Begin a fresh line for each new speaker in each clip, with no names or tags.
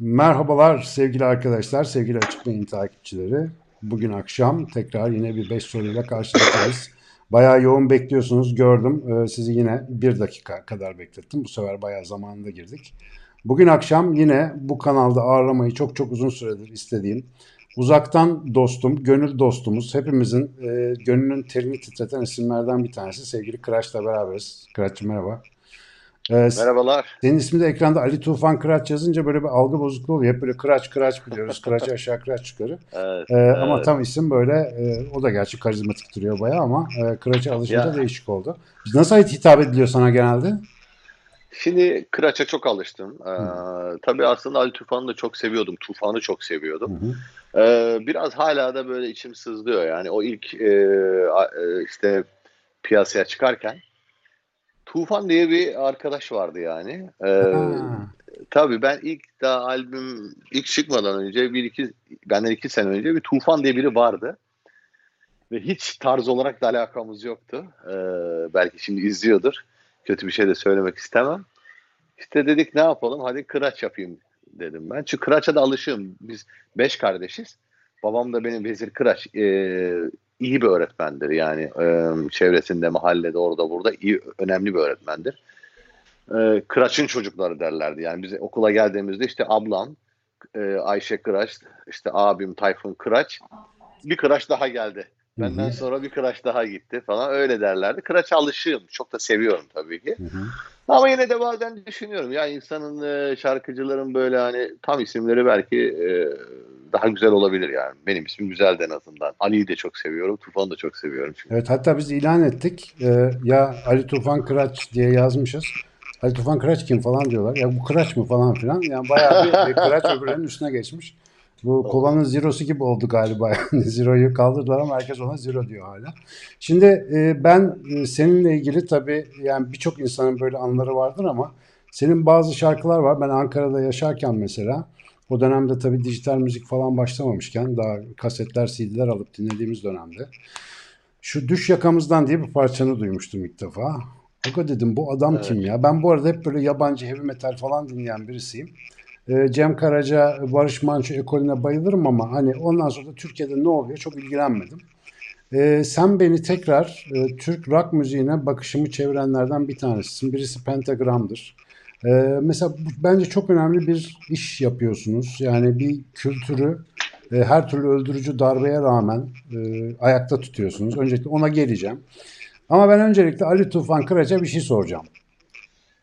Merhabalar sevgili arkadaşlar, sevgili Açık Beyin takipçileri. Bugün akşam tekrar yine bir 5 soruyla karşınızdayız. Bayağı yoğun bekliyorsunuz gördüm. Ee, sizi yine bir dakika kadar beklettim. Bu sefer bayağı zamanında girdik. Bugün akşam yine bu kanalda ağırlamayı çok çok uzun süredir istediğim uzaktan dostum, gönül dostumuz, hepimizin e, gönlünün terini titreten isimlerden bir tanesi sevgili Kıraç'la beraberiz. Kıraç'cığım merhaba. Ee,
Merhabalar.
senin ismi de ekranda Ali Tufan Kıraç yazınca böyle bir algı bozukluğu oluyor. Hep böyle Kıraç Kıraç biliyoruz. Kıraç aşağı Kıraç yukarı.
Evet,
Ee, Ama
evet.
tam isim böyle e, o da gerçi karizmatik duruyor bayağı ama e, Kıraç'a alışınca
Ya.
değişik oldu. Nasıl hitap ediliyor sana genelde?
Şimdi Kıraç'a çok alıştım. Ee, tabii aslında Ali Tufan'ı da çok seviyordum. Tufan'ı çok seviyordum.
hı.
Ee, biraz hala da böyle içim sızlıyor. Yani o ilk e, e, işte piyasaya çıkarken Tufan diye bir arkadaş vardı yani. Ee,
Ha,
tabii ben ilk daha albüm ilk çıkmadan önce bir iki benden iki sene önce bir Tufan diye biri vardı. Ve hiç tarz olarak da alakamız yoktu. Ee, belki şimdi izliyordur. Kötü bir şey de söylemek istemem. İşte dedik ne yapalım? Hadi kıraç yapayım dedim ben. Çünkü kıraça da alışığım. Biz beş kardeşiz. Babam da benim Vezir Kıraç ee, iyi bir öğretmendir. Yani ee, çevresinde, mahallede, orada, burada iyi, önemli bir öğretmendir. Ee, Kıraç'ın çocukları derlerdi. Yani biz okula geldiğimizde işte ablam, ee, Ayşe Kıraç, işte abim Tayfun Kıraç. Bir Kıraç daha geldi. Benden
Hı hı.
sonra bir Kıraç daha gitti falan öyle derlerdi. Kıraç'a alışığım. Çok da seviyorum tabii ki.
hı hı.
Ama yine de bazen düşünüyorum ya insanın e, şarkıcıların böyle hani tam isimleri belki e, daha güzel olabilir yani. Benim ismim güzeldi en azından. Ali'yi de çok seviyorum. Tufan'ı da çok seviyorum çünkü.
Evet hatta biz ilan ettik. Ee, ya Ali Tufan Kıraç diye yazmışız. Ali Tufan Kıraç kim falan diyorlar. Ya bu Kıraç mı falan filan. Yani bayağı bir Kıraç öbürlerinin üstüne geçmiş. Bu kolanın zerosu gibi oldu galiba. Yani zeroyu kaldırdılar ama herkes ona zero diyor hala. Şimdi e, ben e, seninle ilgili tabii yani birçok insanın böyle anıları vardır ama senin bazı şarkılar var. Ben Ankara'da yaşarken mesela o dönemde tabii dijital müzik falan başlamamışken daha kasetler, CD'ler alıp dinlediğimiz dönemde şu Düş Yakamızdan diye bir parçanı duymuştum ilk defa. Aga dedim bu adam
Evet.
kim ya? Ben bu arada hep böyle yabancı heavy metal falan dinleyen birisiyim. Ee, Cem Karaca, Barış Manço ekolüne bayılırım ama hani ondan sonra da Türkiye'de ne oluyor çok ilgilenmedim. Ee, sen beni tekrar e, Türk rock müziğine bakışımı çevirenlerden bir tanesisin. Birisi Pentagram'dır. Ee, mesela bence çok önemli bir iş yapıyorsunuz. Yani bir kültürü e, her türlü öldürücü darbeye rağmen e, ayakta tutuyorsunuz. Öncelikle ona geleceğim. Ama ben öncelikle Ali Tufan Kıraç'a bir şey soracağım.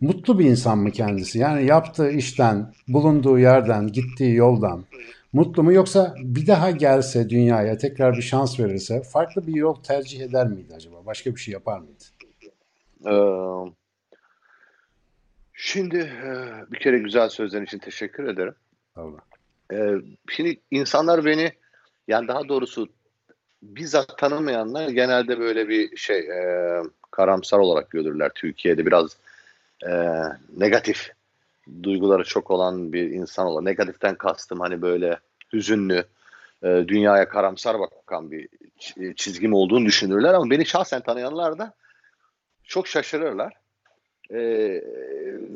Mutlu bir insan mı kendisi? Yani yaptığı işten, bulunduğu yerden, gittiği yoldan mutlu mu? Yoksa bir daha gelse dünyaya tekrar bir şans verirse farklı bir yol tercih eder miydi acaba? Başka bir şey yapar mıydı?
Ee, şimdi e, bir kere güzel sözlerin için teşekkür ederim.
Allah.
Ee, şimdi insanlar beni yani daha doğrusu bizzat tanımayanlar genelde böyle bir şey e, karamsar olarak görürler Türkiye'de biraz e, negatif duyguları çok olan bir insan olan negatiften kastım hani böyle hüzünlü e, dünyaya karamsar bakan bir çizgim olduğunu düşünürler ama beni şahsen tanıyanlar da çok şaşırırlar. E,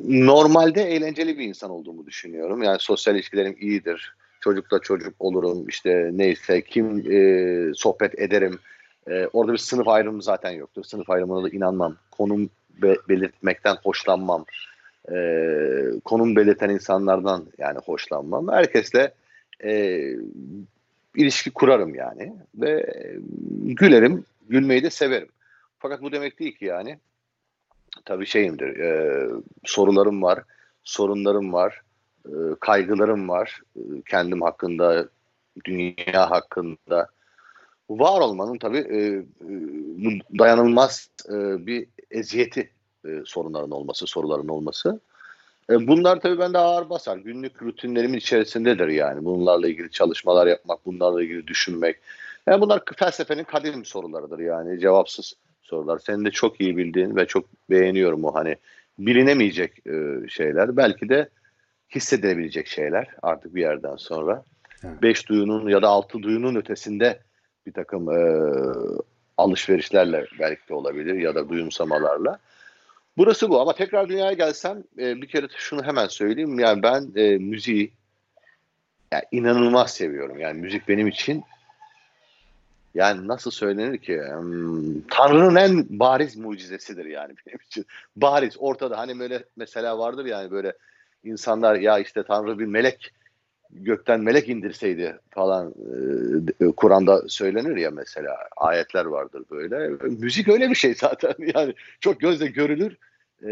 normalde eğlenceli bir insan olduğumu düşünüyorum. Yani sosyal ilişkilerim iyidir. Çocukla çocuk olurum işte neyse kim e, sohbet ederim. E, orada bir sınıf ayrımı zaten yoktur. Sınıf ayrımına da inanmam. Konum be- belirtmekten hoşlanmam. E, konum belirten insanlardan yani hoşlanmam. Herkesle e, ilişki kurarım yani ve e, gülerim, gülmeyi de severim. Fakat bu demek değil ki yani tabii şeyimdir, e, sorularım var, sorunlarım var, e, kaygılarım var, e, kendim hakkında, dünya hakkında. Var olmanın tabii e, e, dayanılmaz e, bir eziyeti e, sorunların olması, soruların olması. E, bunlar tabii bende ağır basar. Günlük rutinlerimin içerisindedir yani. Bunlarla ilgili çalışmalar yapmak, bunlarla ilgili düşünmek. Yani bunlar felsefenin kadim sorularıdır yani cevapsız sorular. Senin de çok iyi bildiğin ve çok beğeniyorum o hani bilinemeyecek e, şeyler. Belki de hissedilebilecek şeyler artık bir yerden sonra.
Evet.
Beş duyunun ya da altı duyunun ötesinde bir takım e, alışverişlerle belki de olabilir ya da duyumsamalarla. Burası bu ama tekrar dünyaya gelsem e, bir kere şunu hemen söyleyeyim. Yani ben e, müziği yani inanılmaz seviyorum. Yani müzik benim için yani nasıl söylenir ki hmm, Tanrı'nın en bariz mucizesidir yani benim için. Bariz ortada hani böyle mesela vardır yani böyle insanlar ya işte Tanrı bir melek gökten melek indirseydi falan e, Kur'an'da söylenir ya mesela ayetler vardır böyle. Müzik öyle bir şey zaten yani çok gözle görülür, e,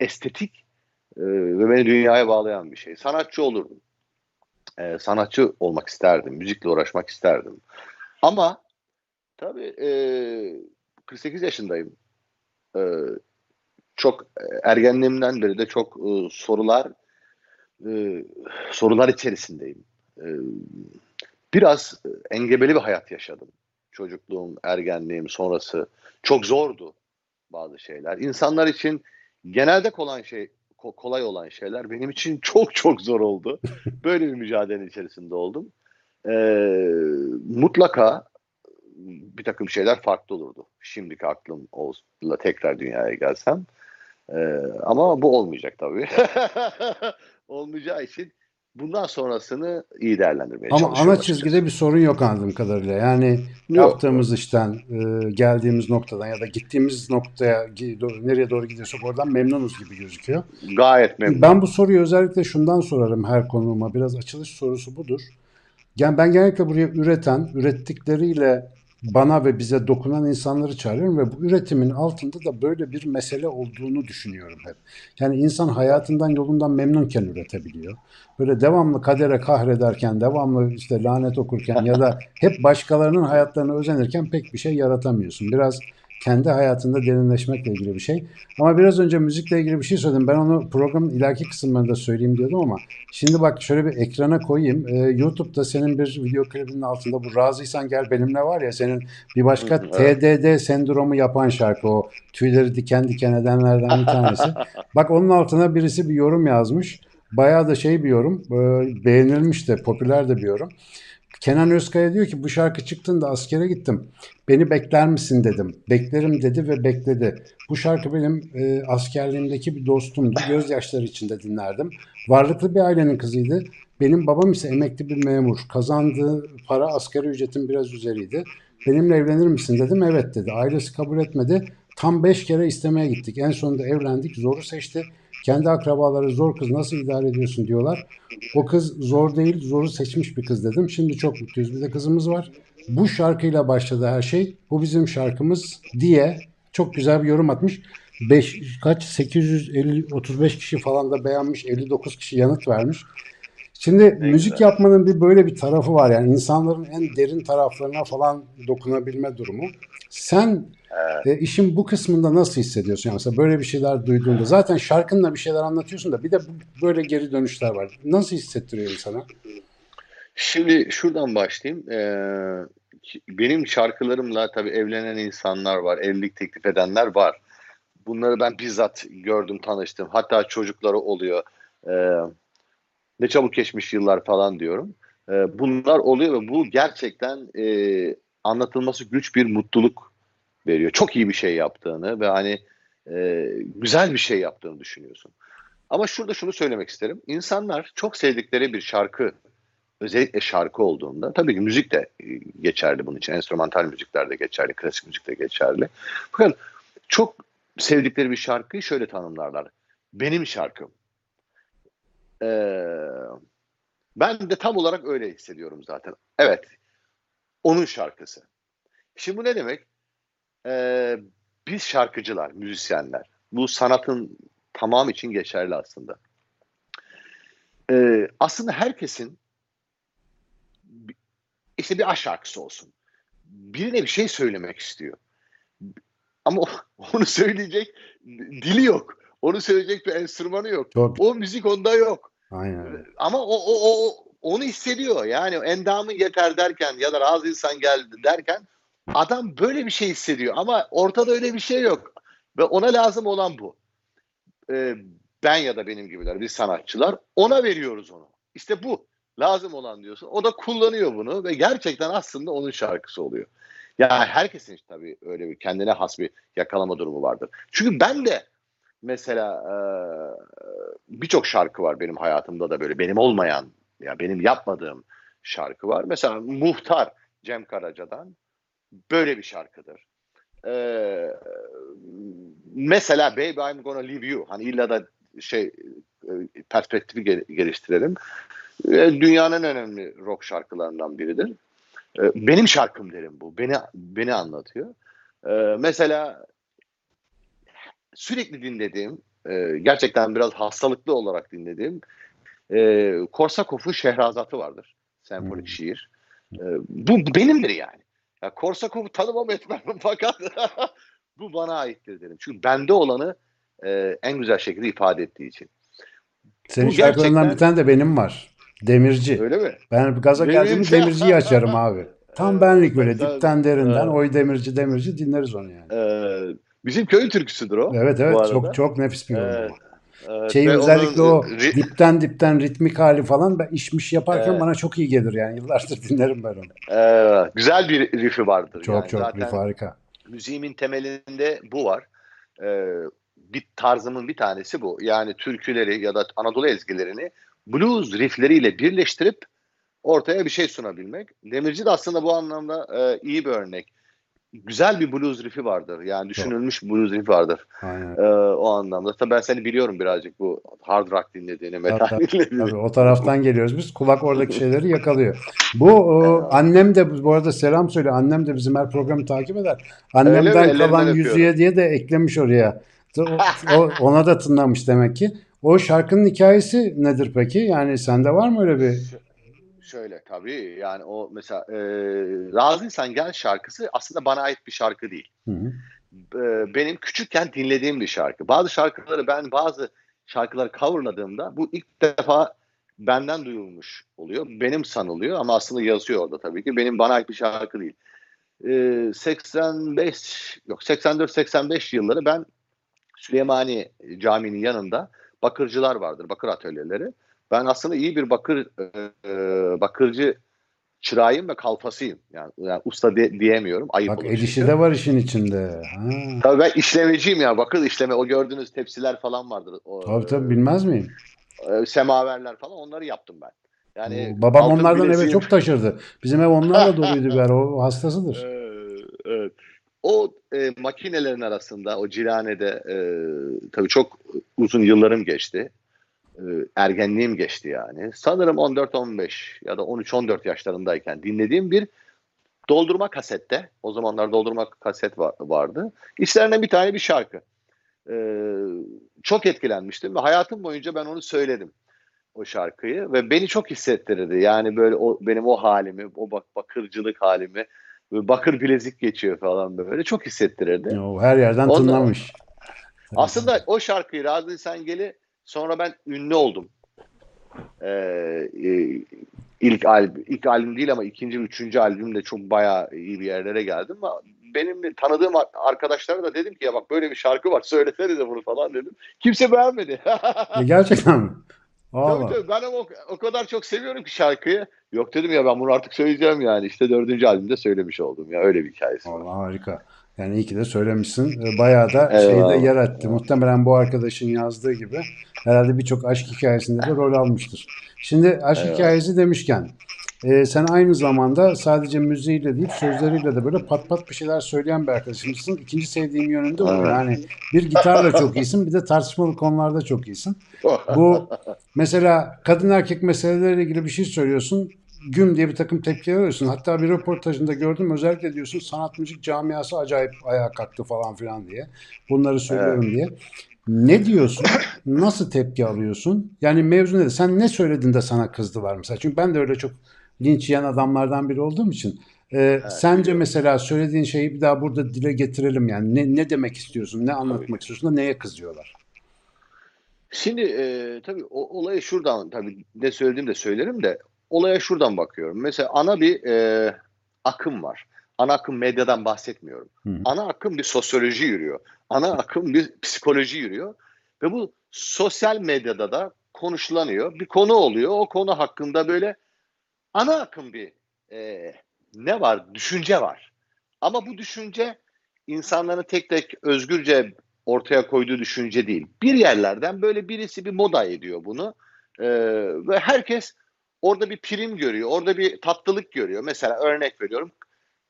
estetik e, ve beni dünyaya bağlayan bir şey. Sanatçı olurdum. E, sanatçı olmak isterdim, müzikle uğraşmak isterdim. Ama tabii e, 48 yaşındayım. E, çok ergenliğimden beri de çok e, sorular e, sorular içerisindeyim. E, biraz engebeli bir hayat yaşadım. Çocukluğum, ergenliğim sonrası çok zordu bazı şeyler. İnsanlar için genelde kolay şey kolay olan şeyler benim için çok çok zor oldu. Böyle bir mücadele içerisinde oldum. E, mutlaka bir takım şeyler farklı olurdu. Şimdiki aklımla tekrar dünyaya gelsem. Ee, ama bu olmayacak tabii. olmayacağı için bundan sonrasını iyi değerlendirmeye
Ama ana çizgide açıkçası. bir sorun yok anladığım kadarıyla. Yani yok. yaptığımız işten, e, geldiğimiz noktadan ya da gittiğimiz noktaya nereye doğru gidiyorsak oradan memnunuz gibi gözüküyor.
Gayet memnun.
Ben bu soruyu özellikle şundan sorarım her konuğuma. Biraz açılış sorusu budur. Yani ben genellikle buraya üreten, ürettikleriyle bana ve bize dokunan insanları çağırıyorum ve bu üretimin altında da böyle bir mesele olduğunu düşünüyorum hep. Yani insan hayatından yolundan memnunken üretebiliyor. Böyle devamlı kadere kahrederken, devamlı işte lanet okurken ya da hep başkalarının hayatlarına özenirken pek bir şey yaratamıyorsun. Biraz kendi hayatında derinleşmekle ilgili bir şey. Ama biraz önce müzikle ilgili bir şey söyledim. Ben onu programın ileriki kısımlarında söyleyeyim diyordum ama şimdi bak şöyle bir ekrana koyayım. Ee, YouTube'da senin bir video klibinin altında bu Razıysan Gel Benimle var ya senin bir başka TDD sendromu yapan şarkı o tüyleri diken diken edenlerden bir tanesi. bak onun altına birisi bir yorum yazmış. Bayağı da şey bir yorum. E, beğenilmiş de popüler de bir yorum. Kenan Özkaya diyor ki bu şarkı çıktığında askere gittim. Beni bekler misin dedim. Beklerim dedi ve bekledi. Bu şarkı benim e, askerliğimdeki bir dostumdu. Gözyaşları içinde dinlerdim. Varlıklı bir ailenin kızıydı. Benim babam ise emekli bir memur. Kazandığı para asgari ücretin biraz üzeriydi. Benimle evlenir misin dedim. Evet dedi. Ailesi kabul etmedi. Tam beş kere istemeye gittik. En sonunda evlendik. Zoru seçti. Kendi akrabaları zor kız nasıl idare ediyorsun diyorlar. O kız zor değil, zoru seçmiş bir kız dedim. Şimdi çok mutluyuz. Bir de kızımız var. Bu şarkıyla başladı her şey. Bu bizim şarkımız diye çok güzel bir yorum atmış. 5 kaç 850 35 kişi falan da beğenmiş, 59 kişi yanıt vermiş. Şimdi ne müzik güzel. yapmanın bir böyle bir tarafı var yani insanların en derin taraflarına falan dokunabilme durumu. Sen evet. e, işin bu kısmında nasıl hissediyorsun? Yani mesela böyle bir şeyler duyduğunda zaten şarkınla bir şeyler anlatıyorsun da bir de böyle geri dönüşler var. Nasıl hissettiriyor insana?
Şimdi şuradan başlayayım. Ee, benim şarkılarımla tabii evlenen insanlar var, evlilik teklif edenler var. Bunları ben bizzat gördüm, tanıştım. Hatta çocukları oluyor. Ee, ne çabuk geçmiş yıllar falan diyorum. Ee, bunlar oluyor ve bu gerçekten e, anlatılması güç bir mutluluk veriyor. Çok iyi bir şey yaptığını ve hani e, güzel bir şey yaptığını düşünüyorsun. Ama şurada şunu söylemek isterim. İnsanlar çok sevdikleri bir şarkı özellikle şarkı olduğunda tabii ki müzik de e, geçerli bunun için. Enstrümantal müzikler de geçerli, klasik müzik de geçerli. Fakat çok sevdikleri bir şarkıyı şöyle tanımlarlar. Benim şarkım. Ee, ben de tam olarak öyle hissediyorum zaten. Evet, onun şarkısı. Şimdi bu ne demek? Ee, biz şarkıcılar, müzisyenler, bu sanatın tamam için geçerli aslında. Ee, aslında herkesin işte bir aşk şarkısı olsun. Birine bir şey söylemek istiyor. Ama onu söyleyecek dili yok. Onu söyleyecek bir enstrümanı yok. Çok. O müzik onda yok.
Aynen.
Ama o, o, o onu hissediyor. Yani endamın yeter derken ya da razı insan geldi derken adam böyle bir şey hissediyor. Ama ortada öyle bir şey yok. Ve ona lazım olan bu. Ee, ben ya da benim gibiler, biz sanatçılar ona veriyoruz onu. İşte bu lazım olan diyorsun. O da kullanıyor bunu ve gerçekten aslında onun şarkısı oluyor. Yani herkesin tabii öyle bir kendine has bir yakalama durumu vardır. Çünkü ben de mesela e, birçok şarkı var benim hayatımda da böyle benim olmayan ya benim yapmadığım şarkı var. Mesela Muhtar Cem Karaca'dan böyle bir şarkıdır. Ee, mesela Baby I'm Gonna Leave You hani illa da şey e, perspektifi geliştirelim. Ee, dünyanın en önemli rock şarkılarından biridir. Ee, benim şarkım derim bu. Beni beni anlatıyor. Ee, mesela sürekli dinlediğim, e, gerçekten biraz hastalıklı olarak dinlediğim e, Korsakov'un Şehrazatı vardır. Senfonik hmm. şiir. Bu benimdir yani. Ya Korsakov'u tanımam etmem fakat bu bana aittir derim. Çünkü bende olanı e, en güzel şekilde ifade ettiği için.
Senin bu şarkılarından gerçekten... bir tane de benim var. Demirci.
Öyle mi?
Ben gaza geldiğimde Demirci'yi açarım abi. Tam benlik böyle dipten derinden oy demirci demirci dinleriz onu yani.
Ee, bizim köyün türküsüdür o.
Evet evet çok çok nefis bir evet. Evet, şey özellikle o dipten dipten ritmik hali falan ben işmiş yaparken evet. bana çok iyi gelir yani yıllardır dinlerim ben onu.
Ee, güzel bir riffi vardır.
Çok yani. çok Zaten riff harika.
Müziğimin temelinde bu var. Ee, bir tarzımın bir tanesi bu. Yani türküleri ya da Anadolu ezgilerini blues riffleriyle birleştirip ortaya bir şey sunabilmek. Demirci de aslında bu anlamda e, iyi bir örnek. Güzel bir blues riffi vardır. Yani düşünülmüş Çok. blues riff vardır. Aynen. E, o anlamda. Tabii ben seni biliyorum birazcık bu hard rock dinlediğini, metal dinlediğini.
Tabii, o taraftan geliyoruz biz. Kulak oradaki şeyleri yakalıyor. Bu o, annem de bu arada selam söyle. Annem de bizim her programı takip eder. Annemden kalan yüzüğe diye de eklemiş oraya. O, o, ona da tınlamış demek ki. O şarkının hikayesi nedir peki? Yani sende var mı öyle bir
şöyle tabii yani o mesela e, Razıysan Gel şarkısı aslında bana ait bir şarkı değil. Hı hı. E, benim küçükken dinlediğim bir şarkı. Bazı şarkıları ben bazı şarkıları coverladığımda bu ilk defa benden duyulmuş oluyor. Benim sanılıyor ama aslında yazıyor orada tabii ki. Benim bana ait bir şarkı değil. E, 85 yok 84-85 yılları ben Süleymani Camii'nin yanında bakırcılar vardır, bakır atölyeleri. Ben aslında iyi bir bakır e, bakırcı çırağıyım ve kalfasıyım. Yani, yani usta de, diyemiyorum. Ayıp
Bak el işi de var işin içinde. Ha.
Tabii ben işlemeciyim ya. Bakır işleme. O gördüğünüz tepsiler falan vardır. O,
tabii tabii bilmez miyim?
E, semaverler falan onları yaptım ben.
Yani babam onlardan eve çok taşırdı. Bizim ev onlarla doluydu ara. O hastasıdır.
evet. O e, makinelerin arasında o cilanede e, tabii çok uzun yıllarım geçti. E, ergenliğim geçti yani. Sanırım 14-15 ya da 13-14 yaşlarındayken dinlediğim bir doldurma kasette. O zamanlar doldurma kaset var, vardı. İçlerinden bir tane bir şarkı. Ee, çok etkilenmiştim ve hayatım boyunca ben onu söyledim o şarkıyı ve beni çok hissettirdi. Yani böyle o benim o halimi, o bak bakırcılık halimi, bakır bilezik geçiyor falan böyle çok hissettirirdi.
O her yerden Ondan, tınlamış.
Aslında o şarkıyı Razı Sengeli Sonra ben ünlü oldum. Ee, e, ilk albüm, ilk albüm değil ama ikinci, üçüncü albümde çok bayağı iyi bir yerlere geldim. Ama benim tanıdığım arkadaşlara da dedim ki ya bak böyle bir şarkı var söylesene de bunu falan dedim. Kimse beğenmedi.
e, gerçekten mi?
Tabii tabii ben o, o kadar çok seviyorum ki şarkıyı. Yok dedim ya ben bunu artık söyleyeceğim yani. İşte dördüncü albümde söylemiş oldum ya öyle bir hikayesi
var. Allah harika. Yani iyi ki de söylemişsin. Bayağı da Eyvallah. şeyde yer etti. Muhtemelen bu arkadaşın yazdığı gibi herhalde birçok aşk hikayesinde de rol almıştır. Şimdi aşk Eyvallah. hikayesi demişken e, sen aynı zamanda sadece müziğiyle değil sözleriyle de böyle pat pat bir şeyler söyleyen bir arkadaşımsın. İkinci sevdiğim yönünde o. Yani bir gitarla çok iyisin bir de tartışmalı konularda çok iyisin. Bu mesela kadın erkek meseleleriyle ilgili bir şey söylüyorsun güm diye bir takım tepkiler alıyorsun. Hatta bir röportajında gördüm özellikle diyorsun sanat müzik camiası acayip ayağa kalktı falan filan diye. Bunları söylüyorum evet. diye. Ne diyorsun? Nasıl tepki alıyorsun? Yani mevzu nedir? Sen ne söyledin de sana kızdılar mesela? Çünkü ben de öyle çok linç yiyen adamlardan biri olduğum için. Ee, evet, sence biliyorum. mesela söylediğin şeyi bir daha burada dile getirelim yani. Ne, ne demek istiyorsun? Ne anlatmak tabii. istiyorsun da neye kızıyorlar?
Şimdi e, tabii o, olayı şuradan tabii ne söylediğimi de söylerim de olaya şuradan bakıyorum. Mesela ana bir e, akım var. Ana akım medyadan bahsetmiyorum. Hı. Ana akım bir sosyoloji yürüyor. Ana akım bir psikoloji yürüyor. Ve bu sosyal medyada da konuşulanıyor. Bir konu oluyor. O konu hakkında böyle ana akım bir e, ne var? Düşünce var. Ama bu düşünce insanların tek tek özgürce ortaya koyduğu düşünce değil. Bir yerlerden böyle birisi bir moda ediyor bunu. E, ve herkes orada bir prim görüyor, orada bir tatlılık görüyor. Mesela örnek veriyorum.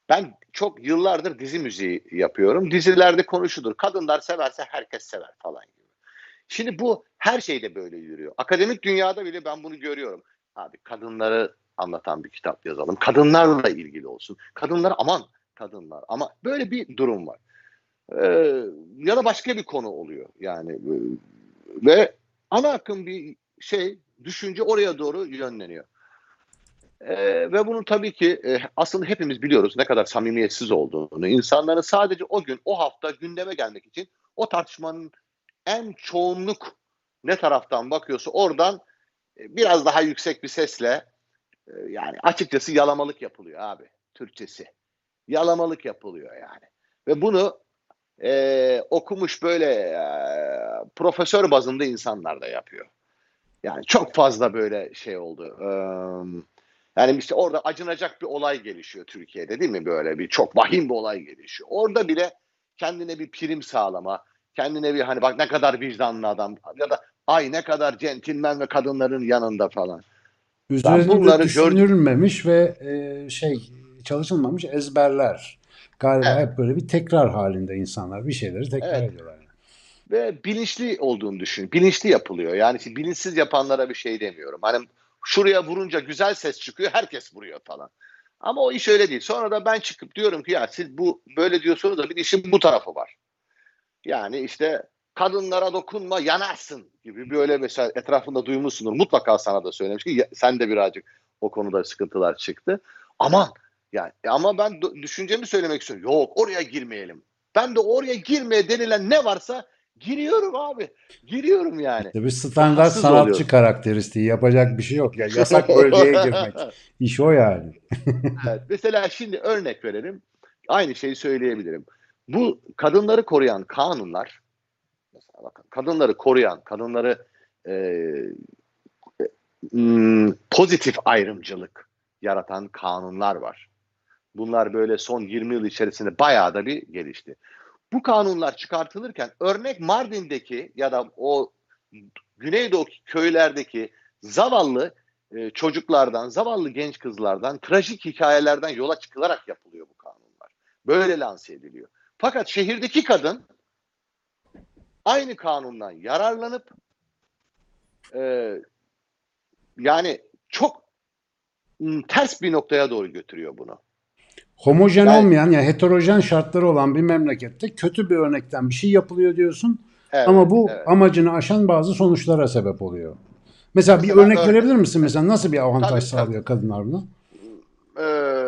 Ben çok yıllardır dizi müziği yapıyorum. Dizilerde konuşulur. Kadınlar severse herkes sever falan gibi. Şimdi bu her şeyde böyle yürüyor. Akademik dünyada bile ben bunu görüyorum. Abi kadınları anlatan bir kitap yazalım. Kadınlarla ilgili olsun. Kadınlar aman kadınlar ama böyle bir durum var. Ee, ya da başka bir konu oluyor yani e, ve ana akım bir şey düşünce oraya doğru yönleniyor. Ee, ve bunun tabii ki e, aslında hepimiz biliyoruz ne kadar samimiyetsiz olduğunu. İnsanların sadece o gün, o hafta gündeme gelmek için o tartışmanın en çoğunluk ne taraftan bakıyorsa oradan e, biraz daha yüksek bir sesle e, yani açıkçası yalamalık yapılıyor abi Türkçesi. Yalamalık yapılıyor yani. Ve bunu e, okumuş böyle e, profesör bazında insanlar da yapıyor. Yani çok fazla böyle şey oldu. Yani işte orada acınacak bir olay gelişiyor Türkiye'de değil mi böyle bir çok vahim bir olay gelişiyor. Orada bile kendine bir prim sağlama, kendine bir hani bak ne kadar vicdanlı adam ya da ay ne kadar centilmen ve kadınların yanında falan.
Üzerinde
bunları
düşünülmemiş ve e, şey çalışılmamış ezberler. Galiba
Evet.
hep böyle bir tekrar halinde insanlar bir şeyleri tekrar
Evet.
ediyorlar.
Ve bilinçli olduğunu düşün. Bilinçli yapılıyor. Yani bilinçsiz yapanlara bir şey demiyorum. Hani şuraya vurunca güzel ses çıkıyor, herkes vuruyor falan. Ama o iş öyle değil. Sonra da ben çıkıp diyorum ki ya siz bu böyle diyorsunuz da bir işin bu tarafı var. Yani işte kadınlara dokunma yanarsın gibi böyle mesela etrafında duymuşsundur. Mutlaka sana da söylemiş ki sen de birazcık o konuda sıkıntılar çıktı. Aman yani ama ben düşüncemi söylemek istiyorum. Yok oraya girmeyelim. Ben de oraya girmeye denilen ne varsa giriyorum abi. Giriyorum yani.
Bir standart
Rahatsız
sanatçı
oluyorum.
karakteristiği yapacak bir şey yok. Ya yasak bölgeye girmek. İş o yani.
Evet, mesela şimdi örnek verelim. Aynı şeyi söyleyebilirim. Bu kadınları koruyan kanunlar, mesela bakın kadınları koruyan, kadınları e, e, pozitif ayrımcılık yaratan kanunlar var. Bunlar böyle son 20 yıl içerisinde bayağı da bir gelişti. Bu kanunlar çıkartılırken örnek Mardin'deki ya da o Güneydoğu köylerdeki zavallı e, çocuklardan, zavallı genç kızlardan, trajik hikayelerden yola çıkılarak yapılıyor bu kanunlar. Böyle lanse ediliyor. Fakat şehirdeki kadın aynı kanundan yararlanıp e, yani çok ters bir noktaya doğru götürüyor bunu.
Homojen
Yani-
olmayan yani heterojen şartları olan bir memlekette kötü bir örnekten bir şey yapılıyor diyorsun.
Evet,
Ama bu
evet.
amacını aşan bazı sonuçlara sebep oluyor. Mesela bir
Mesela
örnek
örnek-
verebilir misin? Mesela nasıl bir avantaj
Tabii,
sağlıyor kadınlar buna?
Ee,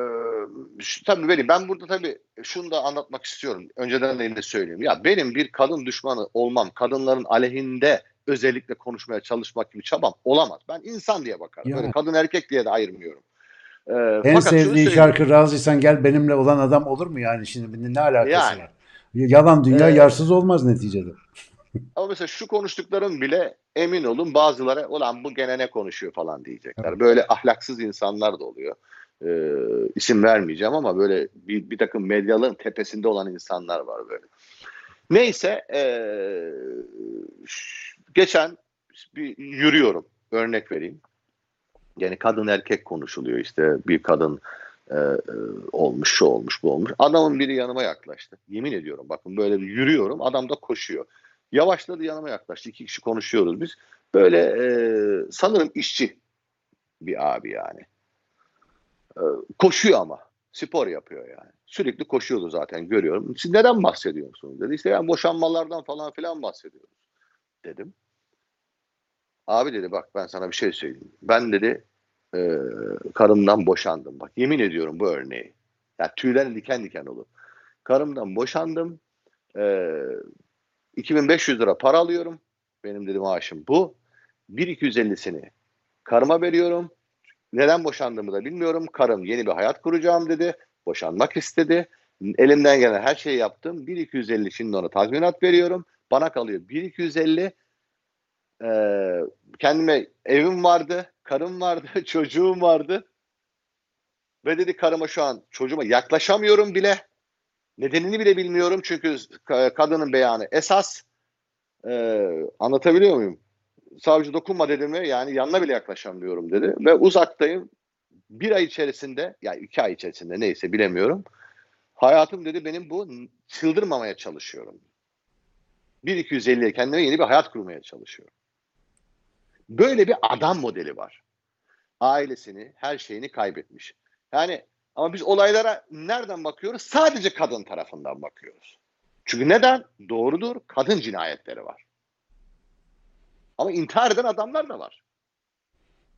şu- tabii benim ben burada tabii şunu da anlatmak istiyorum. Önceden de yine söyleyeyim. Ya benim bir kadın düşmanı olmam, kadınların aleyhinde özellikle konuşmaya çalışmak gibi çabam olamaz. Ben insan diye bakarım.
Yani.
Böyle kadın erkek diye de ayırmıyorum. Ee,
En sevdiği şarkı razıysan gel benimle olan adam olur mu yani şimdi ne alakası
Yani.
var? Yalan dünya
Ee,
yarsız olmaz neticede.
Ama mesela şu konuştuklarım bile emin olun bazıları ulan bu gene ne konuşuyor falan diyecekler.
Evet.
Böyle ahlaksız insanlar da oluyor. Ee, isim vermeyeceğim ama böyle bir, bir takım medyaların tepesinde olan insanlar var böyle. Neyse ee, geçen bir yürüyorum örnek vereyim. Yani kadın erkek konuşuluyor işte bir kadın e, e, olmuş şu olmuş bu olmuş. Adamın biri yanıma yaklaştı. Yemin ediyorum bakın böyle bir yürüyorum adam da koşuyor. Yavaşladı yanıma yaklaştı. İki kişi konuşuyoruz biz. Böyle e, sanırım işçi bir abi yani. E, koşuyor ama. Spor yapıyor yani. Sürekli koşuyordu zaten görüyorum. Siz neden bahsediyorsunuz dedi. İşte yani boşanmalardan falan filan bahsediyoruz dedim. Abi dedi bak ben sana bir şey söyleyeyim. Ben dedi e, karımdan boşandım. Bak yemin ediyorum bu örneği. Ya tüylerin diken diken olur. Karımdan boşandım. E, 2500 lira para alıyorum. Benim dedi maaşım bu. 1250'sini karıma veriyorum. Neden boşandığımı da bilmiyorum. Karım yeni bir hayat kuracağım dedi. Boşanmak istedi. Elimden gelen her şeyi yaptım. 1250 şimdi ona tazminat veriyorum. Bana kalıyor 1250. Ee, kendime evim vardı, karım vardı, çocuğum vardı. Ve dedi karıma şu an çocuğuma yaklaşamıyorum bile. Nedenini bile bilmiyorum çünkü ka- kadının beyanı esas. Ee, anlatabiliyor muyum? savcı dokunma dedi mi yani yanına bile yaklaşamıyorum dedi. Ve uzaktayım. Bir ay içerisinde yani iki ay içerisinde neyse bilemiyorum. Hayatım dedi benim bu çıldırmamaya çalışıyorum. 1-250'ye kendime yeni bir hayat kurmaya çalışıyorum. Böyle bir adam modeli var. Ailesini, her şeyini kaybetmiş. Yani ama biz olaylara nereden bakıyoruz? Sadece kadın tarafından bakıyoruz. Çünkü neden? Doğrudur. Kadın cinayetleri var. Ama intihar eden adamlar da var.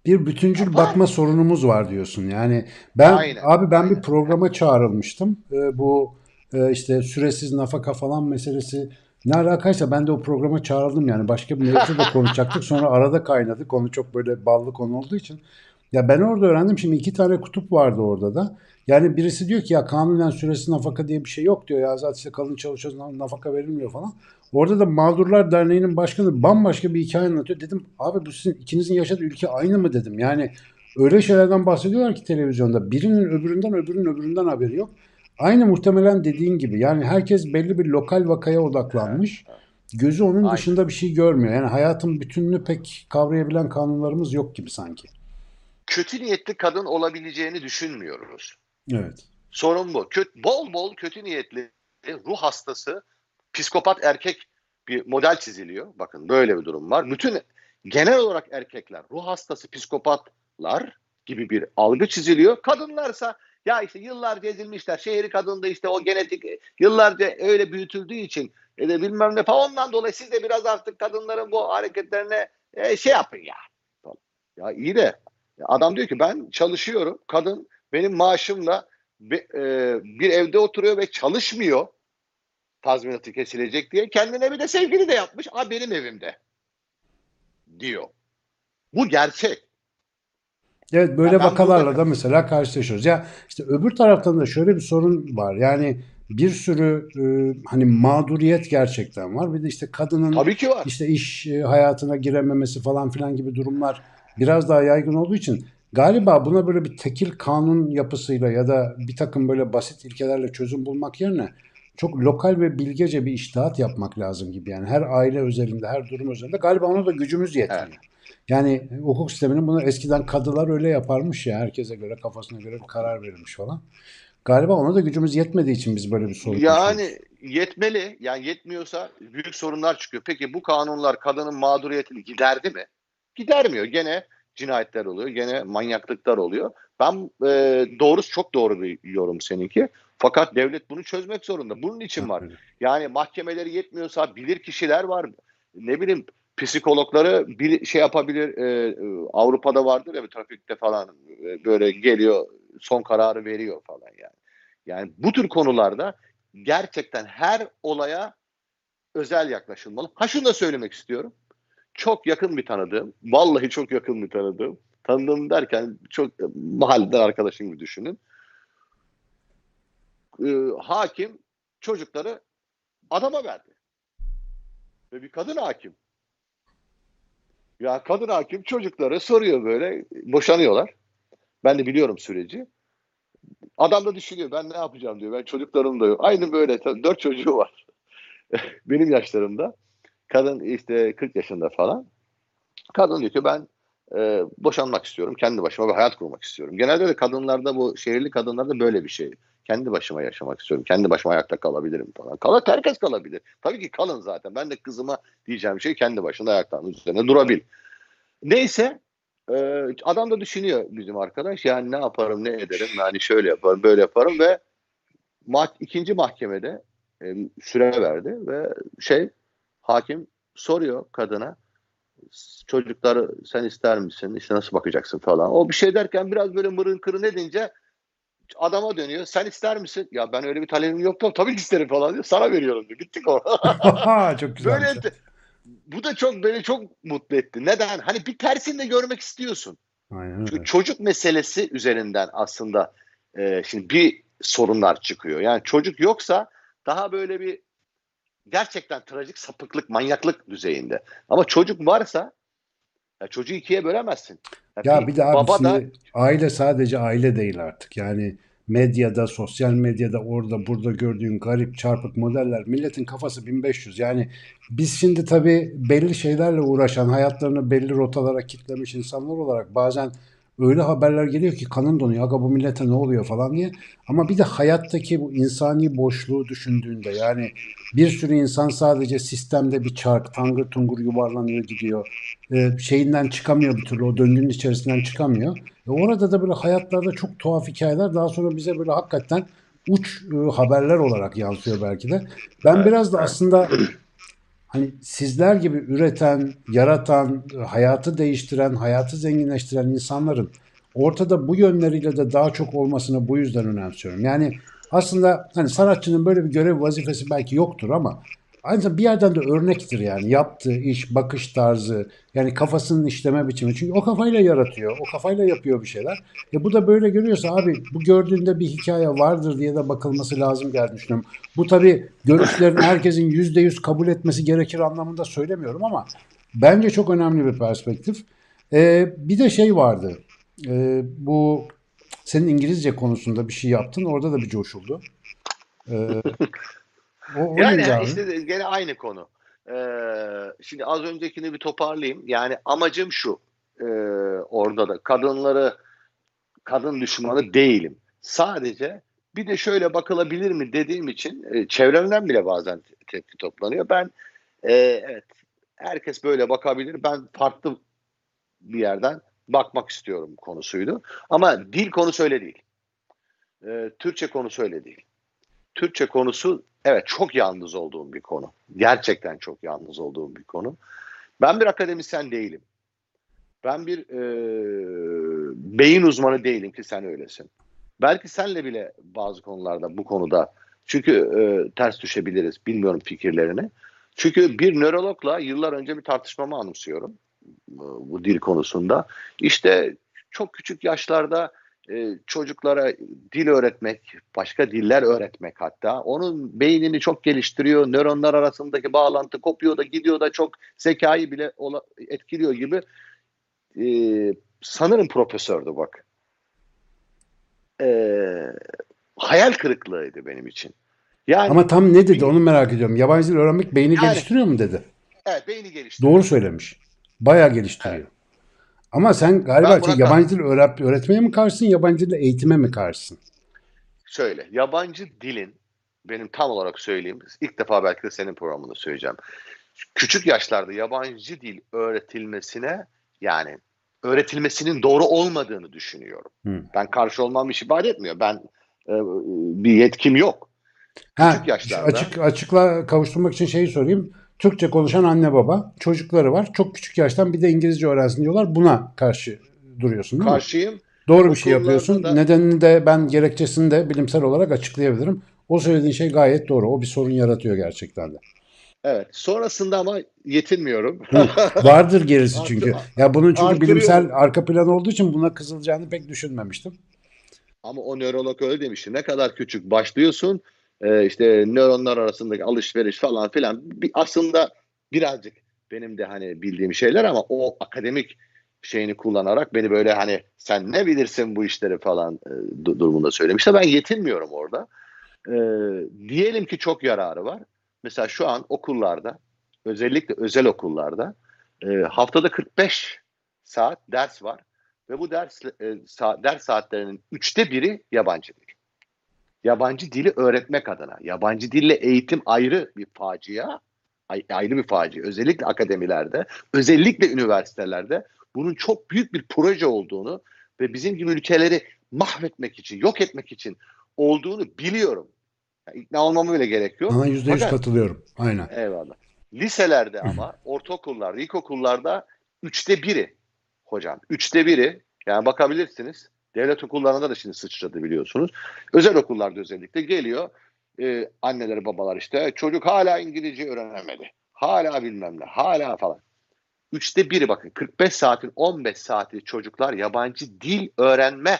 Bir bütüncül
Ama-
bakma sorunumuz var diyorsun. Yani ben
Aynen,
abi ben bir
aynen.
programa çağrılmıştım. Ee, bu e, işte süresiz nafaka falan meselesi ne alakaysa ben de o programa çağrıldım yani başka bir mevzu da konuşacaktık. Sonra arada kaynadı. Konu çok böyle ballı konu olduğu için. Ya ben orada öğrendim şimdi iki tane kutup vardı orada da. Yani birisi diyor ki ya kanunen süresiz nafaka diye bir şey yok diyor ya zaten işte kadın çalışıyoruz na- nafaka verilmiyor falan. Orada da Mağdurlar Derneği'nin başkanı bambaşka bir hikaye anlatıyor. Dedim abi bu sizin ikinizin yaşadığı ülke aynı mı dedim. Yani öyle şeylerden bahsediyorlar ki televizyonda. Birinin öbüründen öbürünün öbüründen haberi yok. Aynı muhtemelen dediğin gibi. Yani herkes belli bir lokal vakaya odaklanmış. Gözü onun
Aynen.
dışında bir şey görmüyor. Yani hayatın bütününü pek kavrayabilen kanunlarımız yok gibi sanki.
Kötü niyetli kadın olabileceğini düşünmüyoruz.
Evet.
Sorun bu. Kötü, bol bol kötü niyetli ruh hastası psikopat erkek bir model çiziliyor. Bakın böyle bir durum var. Bütün genel olarak erkekler ruh hastası psikopatlar gibi bir algı çiziliyor. Kadınlarsa ya işte yıllarca ezilmişler. Şehri kadında işte o genetik yıllarca öyle büyütüldüğü için e de bilmem ne falan ondan dolayı siz de biraz artık kadınların bu hareketlerine e, şey yapın ya. Ya iyi de adam diyor ki ben çalışıyorum. Kadın benim maaşımla bir, e, bir evde oturuyor ve çalışmıyor tazminatı kesilecek diye. Kendine bir de sevgili de yapmış. A benim evimde diyor. Bu gerçek.
Evet böyle
Ya
vakalarla da mesela karşılaşıyoruz. Ya işte öbür taraftan da şöyle bir sorun var. Yani bir sürü e, hani mağduriyet gerçekten var. Bir de işte kadının
Tabii ki var.
işte iş e, hayatına girememesi falan filan gibi durumlar biraz daha yaygın olduğu için galiba buna böyle bir tekil kanun yapısıyla ya da bir takım böyle basit ilkelerle çözüm bulmak yerine çok lokal ve bilgece bir iştahat yapmak lazım gibi. Yani her aile özelinde, her durum özelinde galiba ona da gücümüz yetmiyor.
Evet.
Yani hukuk sisteminin bunu eskiden kadılar öyle yaparmış ya herkese göre kafasına göre karar verilmiş falan. Galiba ona da gücümüz yetmediği için biz böyle bir sorun.
Yani yetmeli. Yani yetmiyorsa büyük sorunlar çıkıyor. Peki bu kanunlar kadının mağduriyetini giderdi mi? Gidermiyor. Gene cinayetler oluyor. Gene manyaklıklar oluyor. Ben e, doğrusu çok doğru bir yorum seninki. Fakat devlet bunu çözmek zorunda. Bunun için var. Yani mahkemeleri yetmiyorsa bilir kişiler var. Ne bileyim psikologları bir şey yapabilir. e, e, Avrupa'da vardır ya trafikte falan e, böyle geliyor son kararı veriyor falan yani. Yani bu tür konularda gerçekten her olaya özel yaklaşılmalı. Ha şunu da söylemek istiyorum. Çok yakın bir tanıdığım, vallahi çok yakın bir tanıdığım, tanıdığım derken çok e, mahalleden arkadaşım gibi düşünün. Ee, hakim çocukları adama verdi. Ve bir kadın hakim. Ya kadın hakim çocukları soruyor böyle, boşanıyorlar. Ben de biliyorum süreci. Adam da düşünüyor ben ne yapacağım diyor. Ben çocuklarım da yok. Aynı böyle dört çocuğu var. Benim yaşlarımda. Kadın işte 40 yaşında falan. Kadın diyor ki ben e, boşanmak istiyorum. Kendi başıma bir hayat kurmak istiyorum. Genelde de kadınlarda bu şehirli kadınlarda böyle bir şey. Kendi başıma yaşamak istiyorum. Kendi başıma ayakta kalabilirim falan. Kala, herkes kalabilir. Tabii ki kalın zaten. Ben de kızıma diyeceğim şey kendi başına ayaklarının üzerine durabil. Neyse e, adam da düşünüyor bizim arkadaş. Yani ne yaparım ne ederim. Yani şöyle yaparım böyle yaparım ve mah ikinci mahkemede e, süre verdi ve şey hakim soruyor kadına çocukları sen ister misin işte nasıl bakacaksın falan. O bir şey derken biraz böyle mırın kırın edince adama dönüyor. Sen ister misin? Ya ben öyle bir talebim yok tabii ki isterim falan diyor. Sana veriyorum diyor. Bittik o.
Çok güzel.
böyle de- bu da çok beni çok mutlu etti. Neden? Hani bir tersini de görmek istiyorsun.
Aynen
Çünkü çocuk meselesi üzerinden aslında e, şimdi bir sorunlar çıkıyor. Yani çocuk yoksa daha böyle bir gerçekten trajik sapıklık, manyaklık düzeyinde. Ama çocuk varsa ya çocuğu ikiye bölemezsin.
Ya bir de
baba da
aile sadece aile değil artık. Yani medyada, sosyal medyada orada burada gördüğün garip çarpık modeller milletin kafası 1500. Yani biz şimdi tabii belli şeylerle uğraşan, hayatlarını belli rotalara kitlemiş insanlar olarak bazen öyle haberler geliyor ki kanın donuyor. Aga bu millete ne oluyor falan diye. Ama bir de hayattaki bu insani boşluğu düşündüğünde yani bir sürü insan sadece sistemde bir çark tangır tungur yuvarlanıyor gidiyor. Ee, şeyinden çıkamıyor bir türlü o döngünün içerisinden çıkamıyor. E orada da böyle hayatlarda çok tuhaf hikayeler daha sonra bize böyle hakikaten uç e, haberler olarak yansıyor belki de. Ben biraz da aslında hani sizler gibi üreten, yaratan, hayatı değiştiren, hayatı zenginleştiren insanların ortada bu yönleriyle de daha çok olmasını bu yüzden önemsiyorum. Yani aslında hani sanatçının böyle bir görev vazifesi belki yoktur ama ancak bir yerden de örnektir yani yaptığı iş, bakış tarzı, yani kafasının işleme biçimi. Çünkü o kafayla yaratıyor, o kafayla yapıyor bir şeyler. E bu da böyle görüyorsa abi bu gördüğünde bir hikaye vardır diye de bakılması lazım geldi düşünüyorum. Bu tabii görüşlerin herkesin yüzde yüz kabul etmesi gerekir anlamında söylemiyorum ama bence çok önemli bir perspektif. E, bir de şey vardı, e, bu senin İngilizce konusunda bir şey yaptın, orada da bir coşuldu. E, o, o
Yani
abi?
işte gene aynı konu. Ee, şimdi az öncekini bir toparlayayım. Yani amacım şu. ee, orada da kadınları kadın düşmanı değilim. Sadece bir de şöyle bakılabilir mi dediğim için e, çevremden bile bazen te- tepki toplanıyor. Ben e, evet herkes böyle bakabilir. Ben farklı bir yerden bakmak istiyorum konusuydu. Ama dil konusu öyle değil. Ee, Türkçe konusu öyle değil. Türkçe konusu evet çok yalnız olduğum bir konu. Gerçekten çok yalnız olduğum bir konu. Ben bir akademisyen değilim. Ben bir e, beyin uzmanı değilim ki sen öylesin. Belki senle bile bazı konularda bu konuda çünkü e, ters düşebiliriz. Bilmiyorum fikirlerini. Çünkü bir nörologla yıllar önce bir tartışmamı anımsıyorum e, bu dil konusunda. İşte çok küçük yaşlarda e, çocuklara dil öğretmek, başka diller öğretmek hatta onun beynini çok geliştiriyor. Nöronlar arasındaki bağlantı kopuyor da gidiyor da çok zekayı bile ola- etkiliyor gibi. E, sanırım profesördü bak. E, hayal kırıklığıydı benim için. Yani
Ama tam ne dedi onu merak ediyorum. Yabancı dil öğrenmek beyni
Yani-
geliştiriyor mu dedi.
evet beyni geliştiriyor.
Doğru söylemiş. Bayağı geliştiriyor. Ama sen galiba şey, yabancı dil öğret öğretmeye mi karşısın, yabancı dil eğitime mi karşısın?
Şöyle, yabancı dilin benim tam olarak söyleyeyim. ilk defa belki de senin programında söyleyeceğim. Küçük yaşlarda yabancı dil öğretilmesine yani öğretilmesinin doğru olmadığını düşünüyorum.
Hı.
Ben karşı olmam iş ifade etmiyor. Ben e, bir yetkim yok.
Ha,
Küçük yaşlarda.
Açık, açıkla kavuşturmak için şeyi sorayım. Türkçe konuşan anne baba, çocukları var. Çok küçük yaştan bir de İngilizce öğrensin diyorlar. Buna karşı duruyorsun değil mi?
Karşıyım.
Doğru bir şey yapıyorsun.
da-
Nedenini de ben gerekçesini de bilimsel olarak açıklayabilirim. O söylediğin şey gayet doğru. O bir sorun yaratıyor gerçekten de.
Evet. Sonrasında ama yetinmiyorum.
Vardır gerisi çünkü. Ya bunun çünkü
artırıyor.
bilimsel arka plan olduğu için buna kızılacağını pek düşünmemiştim.
Ama o nörolog öyle demişti. Ne kadar küçük başlıyorsun e, işte nöronlar arasındaki alışveriş falan filan. Bir, aslında birazcık benim de hani bildiğim şeyler ama o akademik şeyini kullanarak beni böyle hani sen ne bilirsin bu işleri falan e, du- durumunda söylemişti. Ben yetinmiyorum orada. E, diyelim ki çok yararı var. Mesela şu an okullarda özellikle özel okullarda e, haftada 45 saat ders var. Ve bu ders e, sa- ders saatlerinin üçte biri yabancı dil. Yabancı dili öğretmek adına. Yabancı dille eğitim ayrı bir facia. ay- Ayrı bir facia. Özellikle akademilerde, özellikle üniversitelerde bunun çok büyük bir proje olduğunu ve bizim gibi ülkeleri mahvetmek için, yok etmek için olduğunu biliyorum. Yani ikna olmama bile gerek yok.
Ama yüzde yüz katılıyorum. Aynen.
Eyvallah. Liselerde ama ortaokullarda, ilkokullarda üçte biri hocam. Üçte biri yani bakabilirsiniz. Devlet okullarında da şimdi sıçradı biliyorsunuz. Özel okullarda özellikle geliyor. e, anneleri babalar işte çocuk hala İngilizce öğrenemedi. Hala bilmem ne. Hala falan. Üçte biri bakın 45 saatin 15 saati çocuklar yabancı dil öğrenme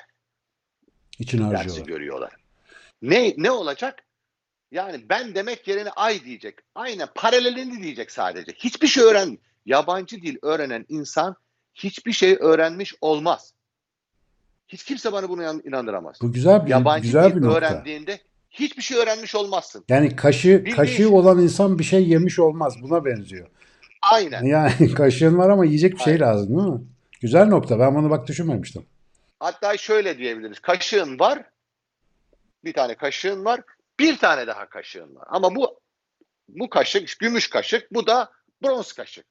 İçin
dersi
harcıyorlar.
görüyorlar. Ne ne olacak? Yani ben demek yerine ay diyecek. Aynen paralelini diyecek sadece. Hiçbir şey öğren. Yabancı dil öğrenen insan hiçbir şey öğrenmiş olmaz. Hiç kimse bana bunu inan- inandıramaz.
Bu güzel bir
Yabancı
güzel bir nokta.
öğrendiğinde hiçbir şey öğrenmiş olmazsın.
Yani kaşı
Bildiğin
kaşığı
şey.
olan insan bir şey yemiş olmaz. Buna benziyor.
Aynen.
Yani kaşığın var ama yiyecek bir şey
Aynen.
lazım değil mi? Güzel nokta. Ben bunu bak düşünmemiştim.
Hatta şöyle diyebiliriz. Kaşığın var. Bir tane kaşığın var. Bir tane daha kaşığın var. Ama bu bu kaşık gümüş kaşık. Bu da bronz kaşık.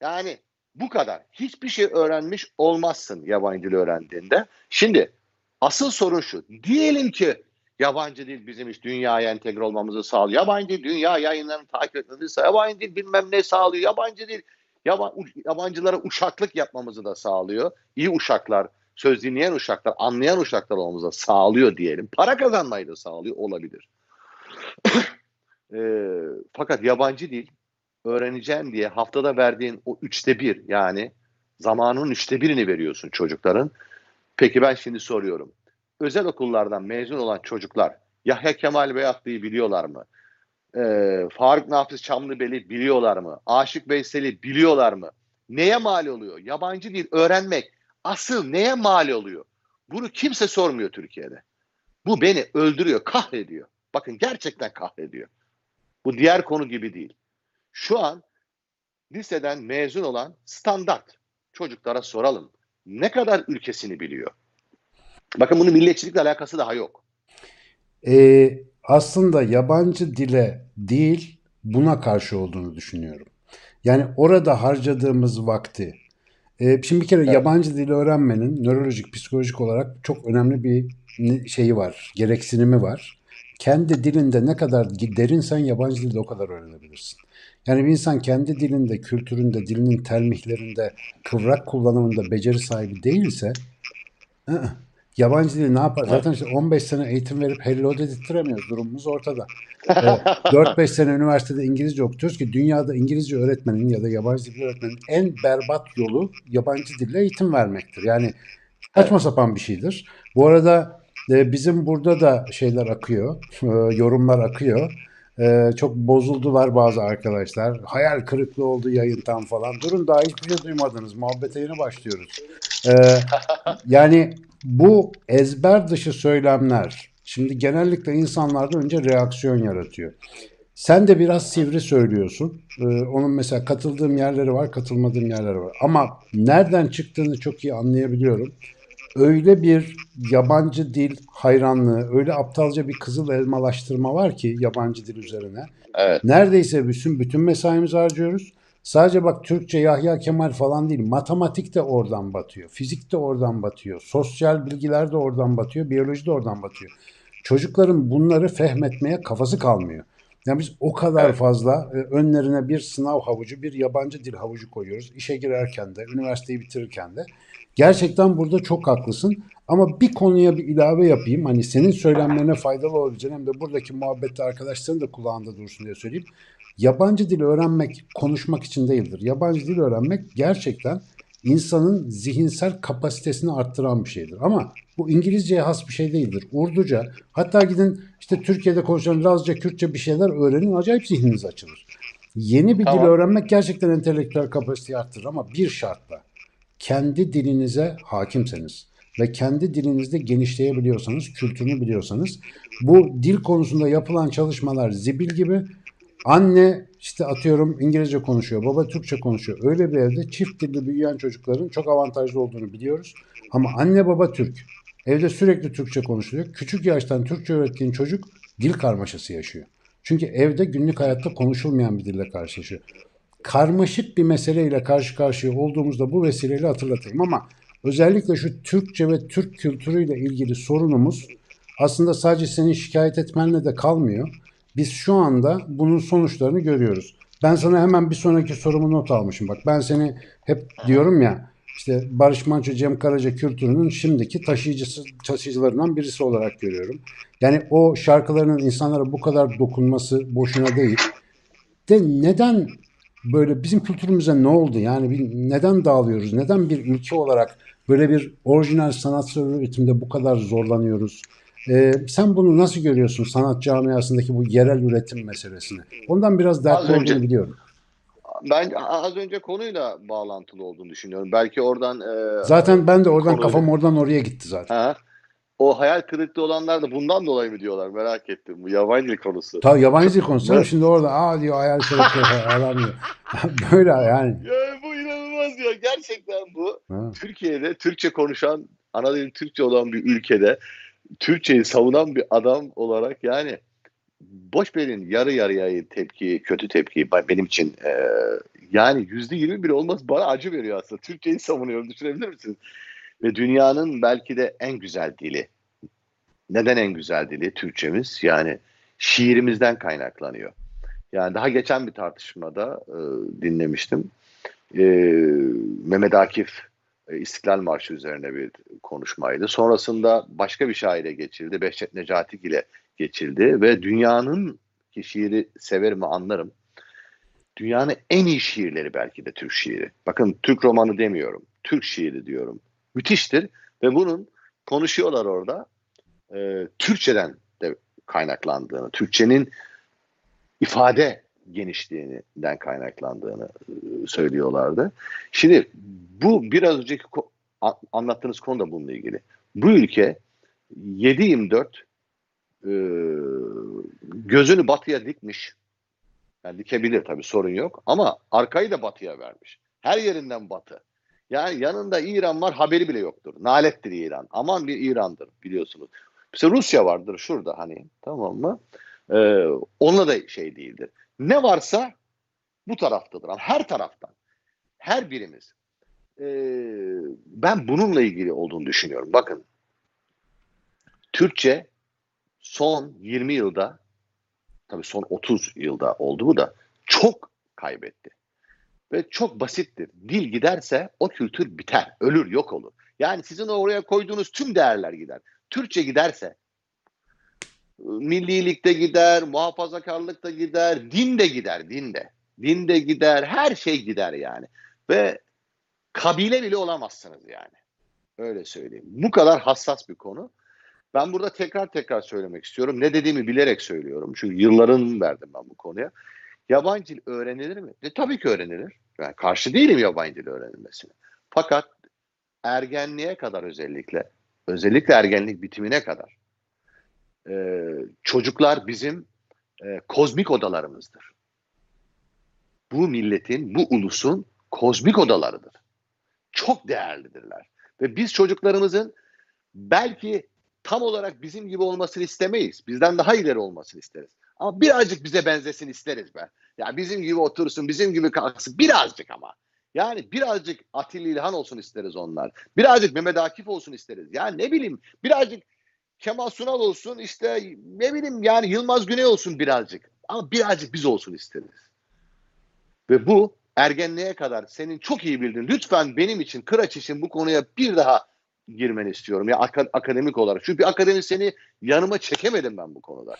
Yani bu kadar. Hiçbir şey öğrenmiş olmazsın yabancı dil öğrendiğinde. Şimdi asıl sorun şu. Diyelim ki yabancı dil bizim iş dünyaya entegre olmamızı sağlıyor. Yabancı dil dünya yayınlarını takip etmemizi sağlıyor. Yabancı dil bilmem ne sağlıyor. Yabancı dil yaba- yabancılara uşaklık yapmamızı da sağlıyor. İyi uşaklar, söz dinleyen uşaklar, anlayan uşaklar olmamıza sağlıyor diyelim. Para kazanmayı da sağlıyor olabilir. Ee, fakat yabancı dil öğreneceğim diye haftada verdiğin o üçte bir yani zamanın üçte birini veriyorsun çocukların. Peki ben şimdi soruyorum. Özel okullardan mezun olan çocuklar Yahya Kemal Beyatlı'yı biliyorlar mı? Ee, Faruk Nafiz Çamlıbel'i biliyorlar mı? Aşık Veysel'i biliyorlar mı? Neye mal oluyor? Yabancı dil öğrenmek asıl neye mal oluyor? Bunu kimse sormuyor Türkiye'de. Bu beni öldürüyor, kahrediyor. Bakın gerçekten kahrediyor. Bu diğer konu gibi değil. Şu an liseden mezun olan standart çocuklara soralım. Ne kadar ülkesini biliyor? Bakın bunun milliyetçilikle alakası daha yok.
Ee, aslında yabancı dile değil buna karşı olduğunu düşünüyorum. Yani orada harcadığımız vakti. Ee, şimdi bir kere
Evet.
yabancı dil öğrenmenin nörolojik, psikolojik olarak çok önemli bir şeyi var, gereksinimi var. Kendi dilinde ne kadar derinsen yabancı dilde o kadar öğrenebilirsin. Yani bir insan kendi dilinde, kültüründe, dilinin termihlerinde, kıvrak kullanımında beceri sahibi değilse ı-ı, yabancı dili ne yapar? Zaten işte 15 sene eğitim verip hello dedirttiremiyoruz. Durumumuz ortada. Ee, 4-5 sene üniversitede İngilizce okutuyoruz ki dünyada İngilizce öğretmenin ya da yabancı dil öğretmenin en berbat yolu yabancı dille eğitim vermektir. Yani saçma sapan bir şeydir. Bu arada e, bizim burada da şeyler akıyor, e, yorumlar akıyor. E, çok bozuldular bazı arkadaşlar. Hayal kırıklığı oldu yayından falan. Durun daha hiçbir şey duymadınız. Muhabbete yeni başlıyoruz. E, yani bu ezber dışı söylemler şimdi genellikle insanlarda önce reaksiyon yaratıyor. Sen de biraz sivri söylüyorsun. Ee, onun mesela katıldığım yerleri var, katılmadığım yerleri var. Ama nereden çıktığını çok iyi anlayabiliyorum. Öyle bir yabancı dil hayranlığı, öyle aptalca bir kızıl elmalaştırma var ki yabancı dil üzerine.
Evet.
Neredeyse bütün bütün mesaimizi harcıyoruz. Sadece bak Türkçe Yahya Kemal falan değil. Matematik de oradan batıyor. Fizik de oradan batıyor. Sosyal bilgiler de oradan batıyor. Biyoloji de oradan batıyor. Çocukların bunları fehmetmeye kafası kalmıyor. Yani biz o kadar
Evet.
fazla e, önlerine bir sınav havucu, bir yabancı dil havucu koyuyoruz. İşe girerken de, üniversiteyi bitirirken de. Gerçekten burada çok haklısın. Ama bir konuya bir ilave yapayım. Hani senin söylemlerine faydalı olabileceğini hem de buradaki muhabbette arkadaşların da kulağında dursun diye söyleyeyim. Yabancı dil öğrenmek konuşmak için değildir. Yabancı dil öğrenmek gerçekten insanın zihinsel kapasitesini arttıran bir şeydir. Ama bu İngilizceye has bir şey değildir. Urduca, hatta gidin işte Türkiye'de konuşan Lazca, Kürtçe bir şeyler öğrenin. Acayip zihniniz açılır. Yeni bir dil
Tamam.
öğrenmek gerçekten entelektüel kapasiteyi arttırır ama bir şartla. Kendi dilinize hakimseniz ve kendi dilinizde genişleyebiliyorsanız, kültürünü biliyorsanız bu dil konusunda yapılan çalışmalar zibil gibi Anne işte atıyorum İngilizce konuşuyor, baba Türkçe konuşuyor. Öyle bir evde çift dilli büyüyen çocukların çok avantajlı olduğunu biliyoruz. Ama anne baba Türk. Evde sürekli Türkçe konuşuluyor. Küçük yaştan Türkçe öğrettiğin çocuk dil karmaşası yaşıyor. Çünkü evde günlük hayatta konuşulmayan bir dille karşılaşıyor. Karmaşık bir meseleyle karşı karşıya olduğumuzda bu vesileyle hatırlatayım ama özellikle şu Türkçe ve Türk kültürüyle ilgili sorunumuz aslında sadece senin şikayet etmenle de kalmıyor. Biz şu anda bunun sonuçlarını görüyoruz. Ben sana hemen bir sonraki sorumu not almışım. Bak ben seni hep diyorum ya işte Barış Manço, Cem Karaca kültürünün şimdiki taşıyıcısı, taşıyıcılarından birisi olarak görüyorum. Yani o şarkılarının insanlara bu kadar dokunması boşuna değil. De neden böyle bizim kültürümüze ne oldu? Yani bir, neden dağılıyoruz? Neden bir ülke olarak böyle bir orijinal sanatsal üretimde bu kadar zorlanıyoruz? Ee, sen bunu nasıl görüyorsun sanat camiasındaki bu yerel üretim meselesini? Ondan biraz
Az
dertli
önce-
olduğunu biliyorum.
ben az önce konuyla bağlantılı olduğunu düşünüyorum. Belki oradan e,
Zaten ben de oradan
Konuyla-
kafam oradan oraya gitti zaten.
ha, o hayal kırıklığı olanlar da bundan dolayı mı diyorlar merak ettim. Bu yabancı dil konusu.
Ta yabancı dil konusu.
Evet.
Şimdi orada aa diyor hayal kırıklığı falan diyor. Böyle yani.
Ya bu inanılmaz ya. Gerçekten bu.
Ha.
Türkiye'de Türkçe konuşan, ana dili Türkçe olan bir ülkede Türkçeyi savunan bir adam olarak yani boş verin yarı yarıya tepki, kötü tepki benim için e, yani yüzde yirmi bile olmaz bana acı veriyor aslında. Türkçeyi savunuyorum düşünebilir misiniz? Ve dünyanın belki de en güzel dili. Neden en güzel dili Türkçemiz? Yani şiirimizden kaynaklanıyor. Yani daha geçen bir tartışmada e, dinlemiştim. E, Mehmet Akif e, İstiklal Marşı üzerine bir konuşmaydı. Sonrasında başka bir şaire geçildi. Behçet Necatik ile geçildi ve dünyanın ki şiiri severim ve anlarım. Dünyanın en iyi şiirleri belki de Türk şiiri. Bakın Türk romanı demiyorum. Türk şiiri diyorum. Müthiştir ve bunun konuşuyorlar orada. e, Türkçeden de kaynaklandığını, Türkçenin ifade genişliğinden kaynaklandığını e, söylüyorlardı. Şimdi bu biraz önceki ko- anlattığınız konu da bununla ilgili. Bu ülke 7-24 e, gözünü batıya dikmiş. Yani dikebilir tabii sorun yok ama arkayı da batıya vermiş. Her yerinden batı. Yani yanında İran var haberi bile yoktur. Nalettir İran. Aman bir İran'dır biliyorsunuz. Mesela Rusya vardır şurada hani tamam mı? Ee, onunla da şey değildir. Ne varsa bu taraftadır. Her taraftan. Her birimiz. Ee, ben bununla ilgili olduğunu düşünüyorum. Bakın. Türkçe son 20 yılda tabii son 30 yılda oldu bu da çok kaybetti. Ve çok basittir. Dil giderse o kültür biter, ölür, yok olur. Yani sizin oraya koyduğunuz tüm değerler gider. Türkçe giderse millilik de gider, muhafazakarlık da gider, din de gider, din de. Din de gider, her şey gider yani. Ve kabile bile olamazsınız yani. Öyle söyleyeyim. Bu kadar hassas bir konu. Ben burada tekrar tekrar söylemek istiyorum. Ne dediğimi bilerek söylüyorum. Çünkü yıllarını verdim ben bu konuya. Yabancı dil öğrenilir mi? E, tabii ki öğrenilir. Ben karşı değilim yabancı dil öğrenilmesine. Fakat ergenliğe kadar özellikle, özellikle ergenlik bitimine kadar e, çocuklar bizim e, kozmik odalarımızdır. Bu milletin, bu ulusun kozmik odalarıdır. Çok değerlidirler. Ve biz çocuklarımızın belki tam olarak bizim gibi olmasını istemeyiz. Bizden daha ileri olmasını isteriz. Ama birazcık bize benzesin isteriz be. Ya bizim gibi otursun, bizim gibi kalksın. Birazcık ama. Yani birazcık Atilla İlhan olsun isteriz onlar. Birazcık Mehmet Akif olsun isteriz. Ya ne bileyim birazcık Kemal Sunal olsun işte ne bileyim yani Yılmaz Güney olsun birazcık. Ama birazcık biz olsun isteriz. Ve bu ergenliğe kadar senin çok iyi bildiğin lütfen benim için Kıraç için bu konuya bir daha girmeni istiyorum ya aka- akademik olarak. Çünkü akademisyeni yanıma çekemedim ben bu konuda.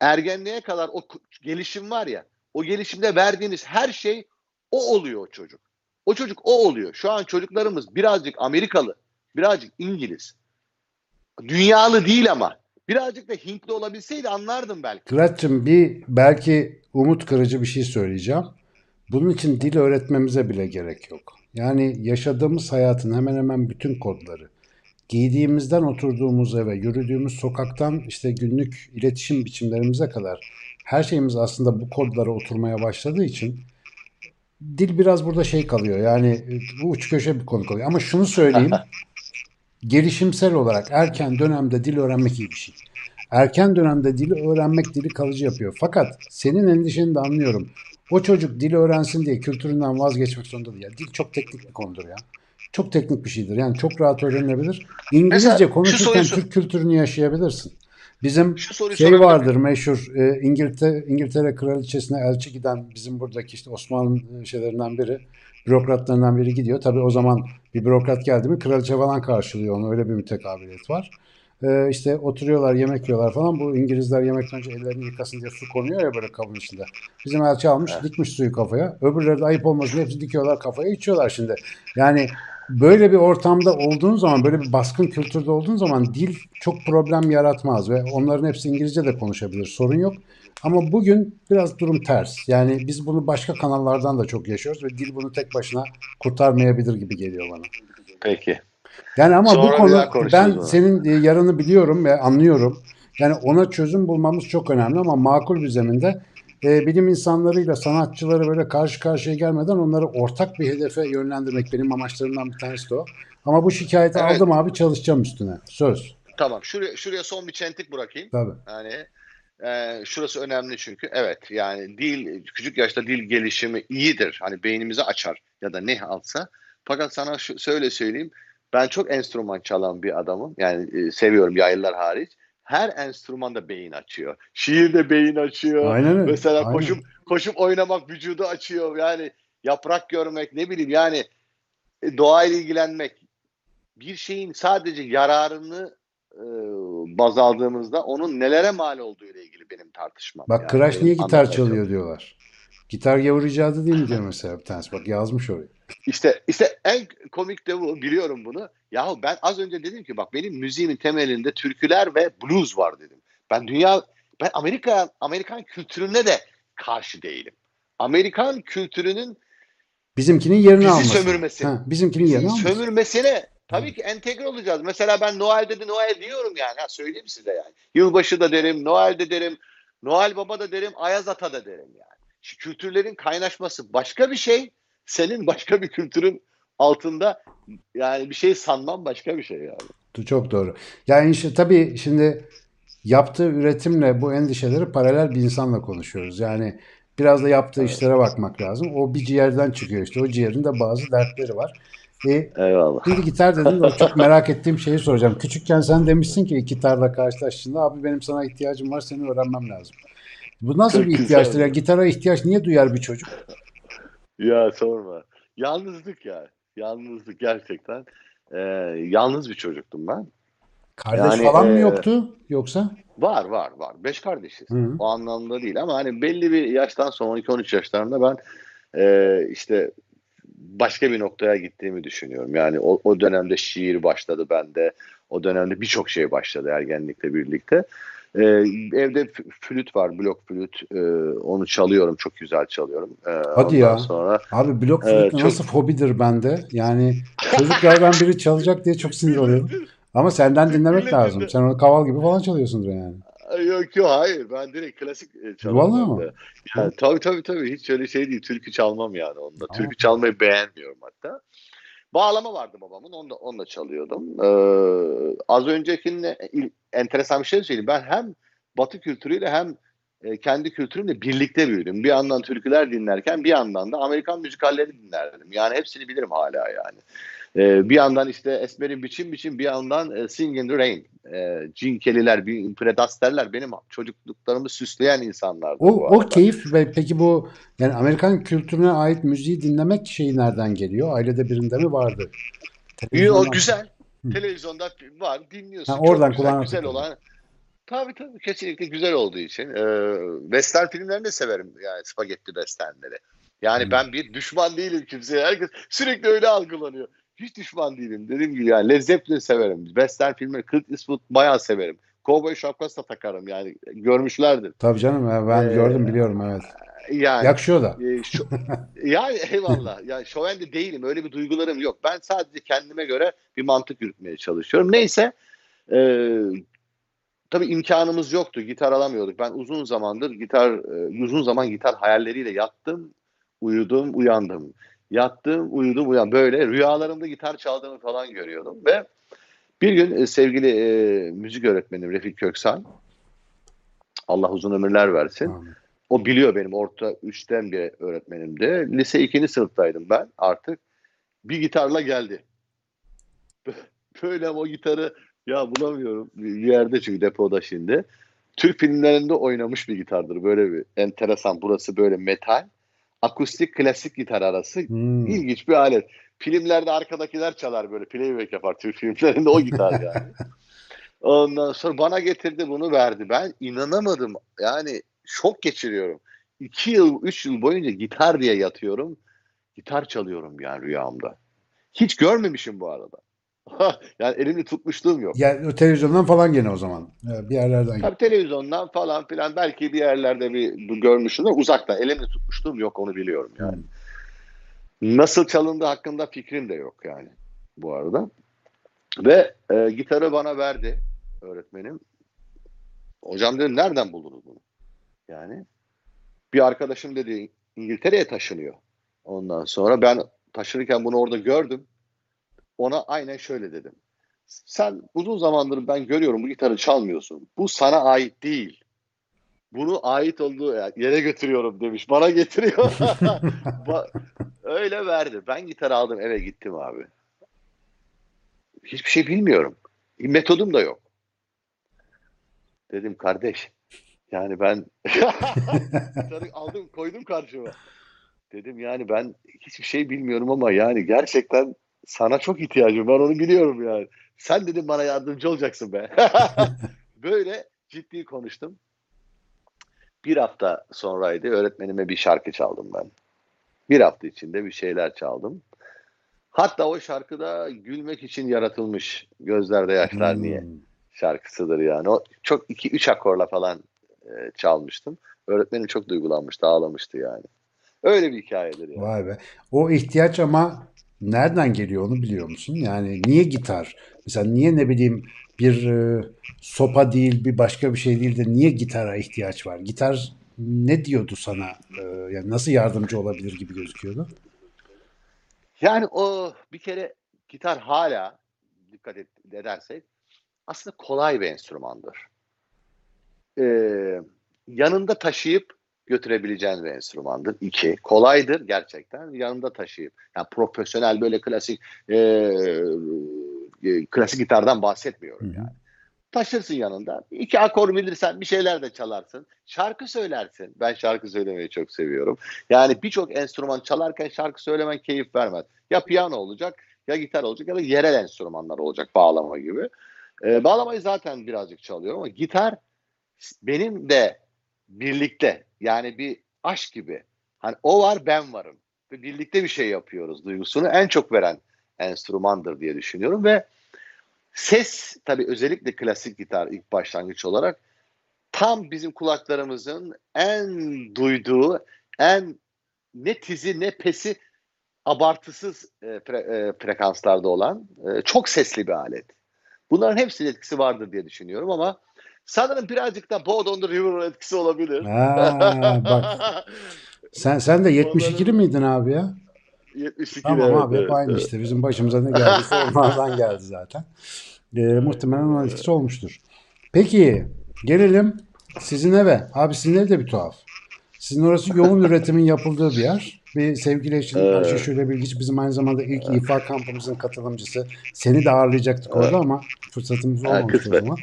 Ergenliğe kadar o gelişim var ya o gelişimde verdiğiniz her şey o oluyor o çocuk. O çocuk o oluyor. Şu an çocuklarımız birazcık Amerikalı, birazcık İngiliz. Dünyalı değil ama. Birazcık da Hintli olabilseydi anlardım belki.
Kıraç'cığım bir belki umut kırıcı bir şey söyleyeceğim. Bunun için dil öğretmemize bile gerek yok. Yani yaşadığımız hayatın hemen hemen bütün kodları, giydiğimizden oturduğumuz eve, yürüdüğümüz sokaktan işte günlük iletişim biçimlerimize kadar her şeyimiz aslında bu kodlara oturmaya başladığı için dil biraz burada şey kalıyor. Yani e, bu uç köşe bir konu kalıyor. Ama şunu söyleyeyim. gelişimsel olarak erken dönemde dil öğrenmek iyi bir şey. Erken dönemde dili öğrenmek dili kalıcı yapıyor. Fakat senin endişeni de anlıyorum. O çocuk dil öğrensin diye kültüründen vazgeçmek zorunda değil. Ya, dil çok teknik bir konudur ya. Çok teknik bir şeydir. Yani çok rahat öğrenilebilir. İngilizce
Mesela şu
konuşurken
soruyu-
Türk kültürünü yaşayabilirsin. Bizim şey vardır meşhur e, İngiltere, İngiltere Kraliçesi'ne elçi giden bizim buradaki işte Osmanlı şeylerinden biri bürokratlarından biri gidiyor. Tabii o zaman bir bürokrat geldi mi kraliçe falan karşılıyor onu. Öyle bir mütekabiliyet var. E, işte oturuyorlar yemek yiyorlar falan. Bu İngilizler yemekten önce ellerini yıkasın diye su konuyor ya böyle kabın içinde. Bizim elçi almış dikmiş suyu kafaya. Öbürleri de ayıp olmasın hepsi dikiyorlar kafaya içiyorlar şimdi. Yani böyle bir ortamda olduğun zaman, böyle bir baskın kültürde olduğun zaman dil çok problem yaratmaz ve onların hepsi İngilizce de konuşabilir. Sorun yok. Ama bugün biraz durum ters. Yani biz bunu başka kanallardan da çok yaşıyoruz ve dil bunu tek başına kurtarmayabilir gibi geliyor bana.
Peki.
Yani ama
Sonra
bu konu ben
bunu.
senin e, yarını biliyorum ve anlıyorum. Yani ona çözüm bulmamız çok önemli ama makul bir zeminde e, bilim insanlarıyla sanatçıları böyle karşı karşıya gelmeden onları ortak bir hedefe yönlendirmek benim amaçlarımdan bir tanesi de o. Ama bu şikayeti
Evet.
aldım abi çalışacağım üstüne. Söz.
Tamam. Şuraya, şuraya son bir çentik bırakayım.
Tabii.
Yani e, şurası önemli çünkü. Evet yani dil küçük yaşta dil gelişimi iyidir. Hani beynimizi açar ya da ne alsa. Fakat sana şu, şöyle söyleyeyim. Ben çok enstrüman çalan bir adamım. Yani e, seviyorum yaylılar hariç. Her enstrümanda beyin açıyor. Şiir de beyin açıyor.
Aynen öyle.
Mesela
Aynen.
koşup koşup oynamak vücudu açıyor. Yani yaprak görmek ne bileyim yani e, doğayla ilgilenmek bir şeyin sadece yararını e, baz aldığımızda onun nelere mal olduğu ile ilgili benim tartışmam.
Bak
Yani
Crash niye gitar çalıyor diyorlar. Gitar gavur icadı değil mi diyor mesela bir tanesi. Bak yazmış orayı.
İşte işte en komik de bu biliyorum bunu. Yahu ben az önce dedim ki bak benim müziğimin temelinde türküler ve blues var dedim. Ben dünya ben Amerika Amerikan kültürüne de karşı değilim. Amerikan kültürünün
Bizimkinin yerini
Bizi
alması.
sömürmesi.
Ha, bizimkinin yerini alması.
sömürmesine tabii ki entegre olacağız. Mesela ben Noel'de de Noel diyorum yani. Ha, söyleyeyim size yani. Yılbaşı da derim, Noel'de derim, Noel Baba da derim, Ayaz Ata da derim yani. Şu kültürlerin kaynaşması başka bir şey. Senin başka bir kültürün altında yani bir şey sanman başka bir şey yani.
Çok doğru. Yani işte tabii şimdi yaptığı üretimle bu endişeleri paralel bir insanla konuşuyoruz. Yani biraz da yaptığı işlere bakmak lazım. O bir ciğerden çıkıyor işte. O ciğerin de bazı dertleri var. E,
Eyvallah.
şimdi gitar dedin de çok merak ettiğim şeyi soracağım. Küçükken sen demişsin ki gitarla karşılaştığında abi benim sana ihtiyacım var seni öğrenmem lazım. Bu nasıl
Çok
bir ihtiyaçtır ya? Gitara ihtiyaç niye duyar bir çocuk?
Ya sorma. Yalnızlık ya. Yalnızlık gerçekten. Ee, yalnız bir çocuktum ben.
Kardeş
Yani,
falan mı
e,
yoktu yoksa?
Var var var. Beş kardeşiz.
Hı hı.
O anlamda değil ama hani belli bir yaştan sonra 12-13 yaşlarında ben e, işte başka bir noktaya gittiğimi düşünüyorum. Yani o, o dönemde şiir başladı bende. O dönemde birçok şey başladı ergenlikle birlikte. E, evde flüt var, blok flüt. E, onu çalıyorum, çok güzel çalıyorum. E,
Hadi ya.
Sonra
Abi blok
Evet,
flüt
çok-
nasıl fobidir bende. Yani çocuklardan biri çalacak diye çok sinir oluyorum. Ama senden dinlemek lazım. Sen onu kaval gibi falan çalıyorsundur yani.
Yok yok hayır ben direkt klasik e.
Vallahi
ben
mı?
Yani, tabii tabii tabii hiç öyle şey değil. Türkü çalmam yani onda. Türkü çalmayı beğenmiyorum hatta. Bağlama vardı babamın onunla, onunla çalıyordum. Ee, az öncekinde il- enteresan bir şey söyleyeyim. Ben hem batı kültürüyle hem e, kendi kültürümle birlikte büyüdüm. Bir yandan türküler dinlerken bir yandan da Amerikan müzikalleri dinlerdim. Yani hepsini bilirim hala yani. Ee, bir yandan işte Esmer'in biçim biçim bir yandan e, Sing in the Rain. E, Fred Astaire'ler benim çocukluklarımı süsleyen insanlardı.
O, o keyif ve peki bu yani Amerikan kültürüne ait müziği dinlemek şeyi nereden geliyor? Ailede birinde mi vardı?
Yo,
Televizyondan-
güzel.
Hı.
Televizyonda var dinliyorsun.
Ha, oradan
Çok güzel, güzel olan. Tabii tabii kesinlikle güzel olduğu için. Ee, western filmlerini de severim yani spagetti westernleri. Yani
Hmm.
ben bir düşman değilim kimseye. Herkes sürekli öyle algılanıyor. Hiç düşman değilim. Dediğim gibi yani Zeppelin severim. Western filmleri Clint Eastwood bayağı severim. Cowboy şapkası da takarım yani görmüşlerdir.
Tabii canım ben
Ee,
gördüm biliyorum evet.
Yani
Yakışıyor da.
e, şu, yani eyvallah. Yani şoven de değilim. Öyle bir duygularım yok. Ben sadece kendime göre bir mantık yürütmeye çalışıyorum. Neyse. E, tabii imkanımız yoktu. Gitar alamıyorduk. Ben uzun zamandır gitar, e, uzun zaman gitar hayalleriyle yattım, uyudum, uyandım. Yattım, uyudum, uyan. Böyle rüyalarımda gitar çaldığımı falan görüyordum ve bir gün e, sevgili e, müzik öğretmenim Refik Köksal, Allah uzun ömürler versin.
Tamam.
O biliyor benim orta 3'ten bir öğretmenimdi. Lise 2. sınıftaydım ben artık. Bir gitarla geldi. Böyle o gitarı ya bulamıyorum. Bir yerde çünkü depoda şimdi. Türk filmlerinde oynamış bir gitardır. Böyle bir enteresan. Burası böyle metal. Akustik klasik gitar arası.
Hmm.
İlginç bir alet. Filmlerde arkadakiler çalar böyle playback yapar Türk filmlerinde o gitar yani. Ondan sonra bana getirdi bunu verdi. Ben inanamadım. Yani şok geçiriyorum. İki yıl, üç yıl boyunca gitar diye yatıyorum. Gitar çalıyorum yani rüyamda. Hiç görmemişim bu arada. yani elimde tutmuşluğum yok.
Yani televizyondan falan gene o zaman. Bir yerlerden.
Tabii televizyondan falan filan belki bir yerlerde bir görmüşsündür. Uzakta elimde tutmuşluğum yok onu biliyorum yani. Hmm. Nasıl çalındığı hakkında fikrim de yok yani bu arada. Ve e, gitarı bana verdi öğretmenim. Hocam dedim nereden buldunuz bunu? Yani bir arkadaşım dedi İngiltere'ye taşınıyor. Ondan sonra ben taşınırken bunu orada gördüm. Ona aynen şöyle dedim. Sen uzun zamandır ben görüyorum bu gitarı çalmıyorsun. Bu sana ait değil. Bunu ait olduğu yere götürüyorum demiş. Bana getiriyor. Öyle verdi. Ben gitar aldım eve gittim abi. Hiçbir şey bilmiyorum. Metodum da yok. Dedim kardeş yani ben gitarı aldım koydum karşıma. Dedim yani ben hiçbir şey bilmiyorum ama yani gerçekten sana çok ihtiyacım var onu biliyorum yani. Sen dedim bana yardımcı olacaksın be. Böyle ciddi konuştum. Bir hafta sonraydı öğretmenime bir şarkı çaldım ben. Bir hafta içinde bir şeyler çaldım. Hatta o şarkıda gülmek için yaratılmış gözlerde yaşlar hmm. niye şarkısıdır yani. O çok iki üç akorla falan e, çalmıştım. Öğretmenim çok duygulanmıştı, ağlamıştı yani. Öyle bir hikayedir yani.
Vay be. O ihtiyaç ama nereden geliyor onu biliyor musun? Yani niye gitar? Mesela niye ne bileyim bir e, sopa değil bir başka bir şey değil de niye gitara ihtiyaç var? Gitar ne diyordu sana? E, yani nasıl yardımcı olabilir gibi gözüküyordu?
Yani o bir kere gitar hala dikkat et, edersek aslında kolay bir enstrümandır. Ee, yanında taşıyıp götürebileceğin bir enstrümandır. İki, kolaydır gerçekten. Yanında taşıyıp, yani profesyonel böyle klasik e, e, klasik gitardan bahsetmiyorum yani. Taşırsın yanında. İki akor bilirsen bir şeyler de çalarsın. Şarkı söylersin. Ben şarkı söylemeyi çok seviyorum. Yani birçok enstrüman çalarken şarkı söylemen keyif vermez. Ya piyano olacak, ya gitar olacak ya da yerel enstrümanlar olacak bağlama gibi. Ee, bağlamayı zaten birazcık çalıyorum ama gitar benim de birlikte yani bir aşk gibi. Hani o var ben varım. Ve birlikte bir şey yapıyoruz duygusunu en çok veren enstrümandır diye düşünüyorum ve ses tabii özellikle klasik gitar ilk başlangıç olarak tam bizim kulaklarımızın en duyduğu, en ne tizi ne pesi abartısız e, fre, e, frekanslarda olan e, çok sesli bir alet. Bunların hepsinin etkisi vardır diye düşünüyorum ama Sanırım birazcık da Board on the River etkisi olabilir.
Ha, bak. Sen sen de 72'li miydin abi ya?
72
Tamam evet, abi evet, aynı evet. işte. Bizim başımıza ne geldiyse onlardan geldi zaten. Ee, muhtemelen onun etkisi olmuştur. Peki gelelim sizin eve. Abi sizin ev de bir tuhaf. Sizin orası yoğun üretimin yapıldığı bir yer. Bir sevgili eşin evet. Ayşe Şöyle Bilgiç bizim aynı zamanda ilk evet. İFA kampımızın katılımcısı. Seni de ağırlayacaktık evet. orada ama fırsatımız olmamış o zaman.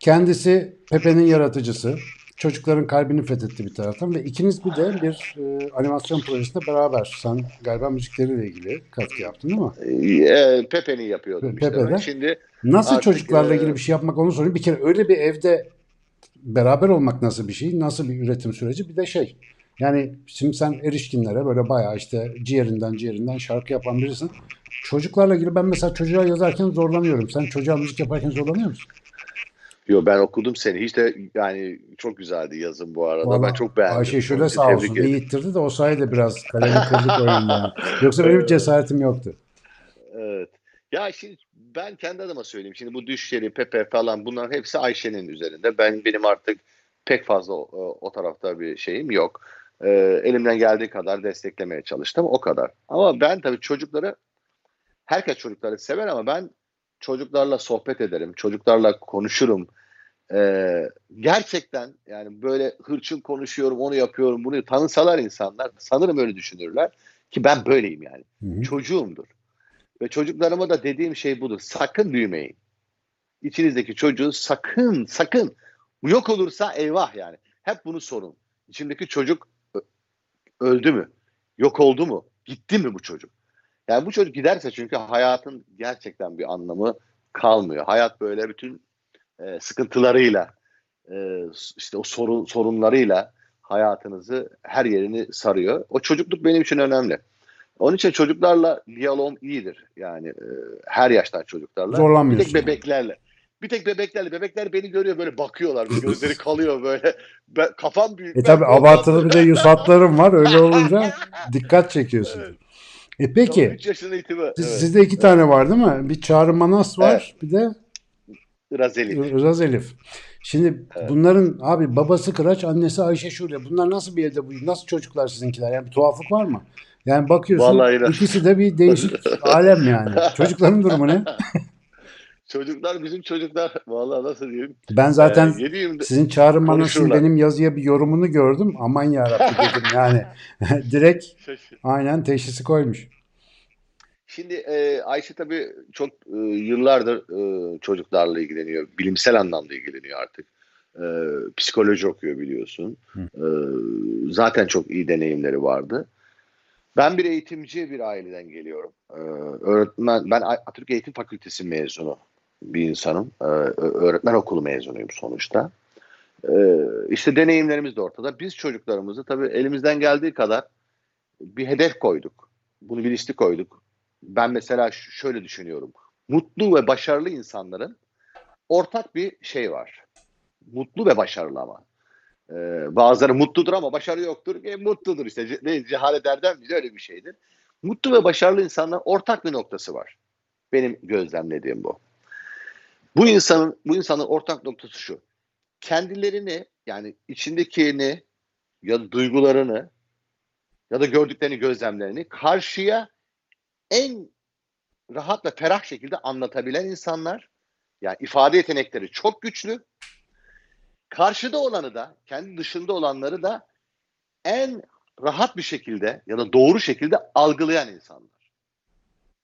Kendisi Pepe'nin yaratıcısı. Çocukların kalbini fethetti bir taraftan ve ikiniz bir de bir e, animasyon projesinde beraber. Sen galiba müzikleriyle ilgili katkı yaptın değil
mi? E, Pepe'nin yapıyordum Pepe'de. işte. Şimdi
nasıl artık, çocuklarla ilgili bir şey yapmak onu sorayım. Bir kere öyle bir evde beraber olmak nasıl bir şey? Nasıl bir üretim süreci? Bir de şey yani şimdi sen erişkinlere böyle bayağı işte ciğerinden ciğerinden şarkı yapan birisin. Çocuklarla ilgili ben mesela çocuğa yazarken zorlanıyorum. Sen çocuğa müzik yaparken zorlanıyor musun?
Yo ben okudum seni. Hiç de yani çok güzeldi yazın bu arada. Vallahi, ben çok beğendim.
Ayşe şöyle sağ olsun. İyi ittirdi de o sayede biraz kalemi kırdık oyundan. Yoksa benim cesaretim yoktu.
Evet. Ya şimdi ben kendi adıma söyleyeyim. Şimdi bu düşleri, Pepe falan bunların hepsi Ayşe'nin üzerinde. Ben benim artık pek fazla o, o tarafta bir şeyim yok. Ee, elimden geldiği kadar desteklemeye çalıştım. O kadar. Ama ben tabii çocukları herkes çocukları sever ama ben çocuklarla sohbet ederim. Çocuklarla konuşurum. Ee, gerçekten yani böyle hırçın konuşuyorum, onu yapıyorum, bunu tanısalar insanlar sanırım öyle düşünürler ki ben böyleyim yani. Hı-hı. Çocuğumdur. Ve çocuklarıma da dediğim şey budur. Sakın büyümeyin. İçinizdeki çocuğu sakın sakın yok olursa eyvah yani. Hep bunu sorun. İçimdeki çocuk öldü mü? Yok oldu mu? Gitti mi bu çocuk? Yani bu çocuk giderse çünkü hayatın gerçekten bir anlamı kalmıyor. Hayat böyle bütün e, sıkıntılarıyla, e, işte o sorun sorunlarıyla hayatınızı her yerini sarıyor. O çocukluk benim için önemli. Onun için çocuklarla diyalogum iyidir. Yani e, her yaştan çocuklarla. Bir
Zorlanmıyorsun
tek bebeklerle. Bir tek bebeklerle. Bebekler beni görüyor böyle bakıyorlar. Gözleri kalıyor böyle. Ben, kafam büyük.
E tabi abartılı bir de yüz hatların var. Öyle olunca dikkat çekiyorsun. E peki
3 yaşında itibaren.
siz-
Evet.
sizde iki tane var değil mi? Bir Çağrı Manas var. Bir de
Razeli.
Iraz Elif. Şimdi bunların abi babası Kıraç, annesi Ayşe Şule. Bunlar nasıl bir evde bu? Nasıl çocuklar sizinkiler? Yani bir tuhaflık var mı? Yani bakıyorsun
Vallahi
ikisi de bir değişik alem yani. Çocukların durumu ne?
Çocuklar bizim çocuklar. Vallahi nasıl diyeyim.
Ben zaten
Ee,
sizin Çağrı Manas'ın
konuşurlar.
benim yazıya bir yorumunu gördüm. Aman yarabbim dedim yani. Direkt
Şaşır.
aynen teşhisi koymuş.
Şimdi e, Ayşe tabii çok e, yıllardır e, çocuklarla ilgileniyor. Bilimsel anlamda ilgileniyor artık. E, psikoloji okuyor biliyorsun. E, zaten çok iyi deneyimleri vardı. Ben bir eğitimci bir aileden geliyorum. E, öğretmen, ben Atatürk Eğitim Fakültesi mezunu bir insanım. E, öğretmen okulu mezunuyum sonuçta. E, işte deneyimlerimiz de ortada. Biz çocuklarımızı tabii elimizden geldiği kadar bir hedef koyduk. Bunu bilinçli koyduk ben mesela şöyle düşünüyorum. Mutlu ve başarılı insanların ortak bir şey var. Mutlu ve başarılı ama. Ee, bazıları mutludur ama başarı yoktur. E, mutludur işte. Ne, cehalet erdem bize öyle bir şeydir. Mutlu ve başarılı insanların ortak bir noktası var. Benim gözlemlediğim bu. Bu insanın bu insanın ortak noktası şu. Kendilerini yani içindekini ya da duygularını ya da gördüklerini gözlemlerini karşıya en rahat ve ferah şekilde anlatabilen insanlar. Yani ifade yetenekleri çok güçlü. Karşıda olanı da, kendi dışında olanları da en rahat bir şekilde ya da doğru şekilde algılayan insanlar.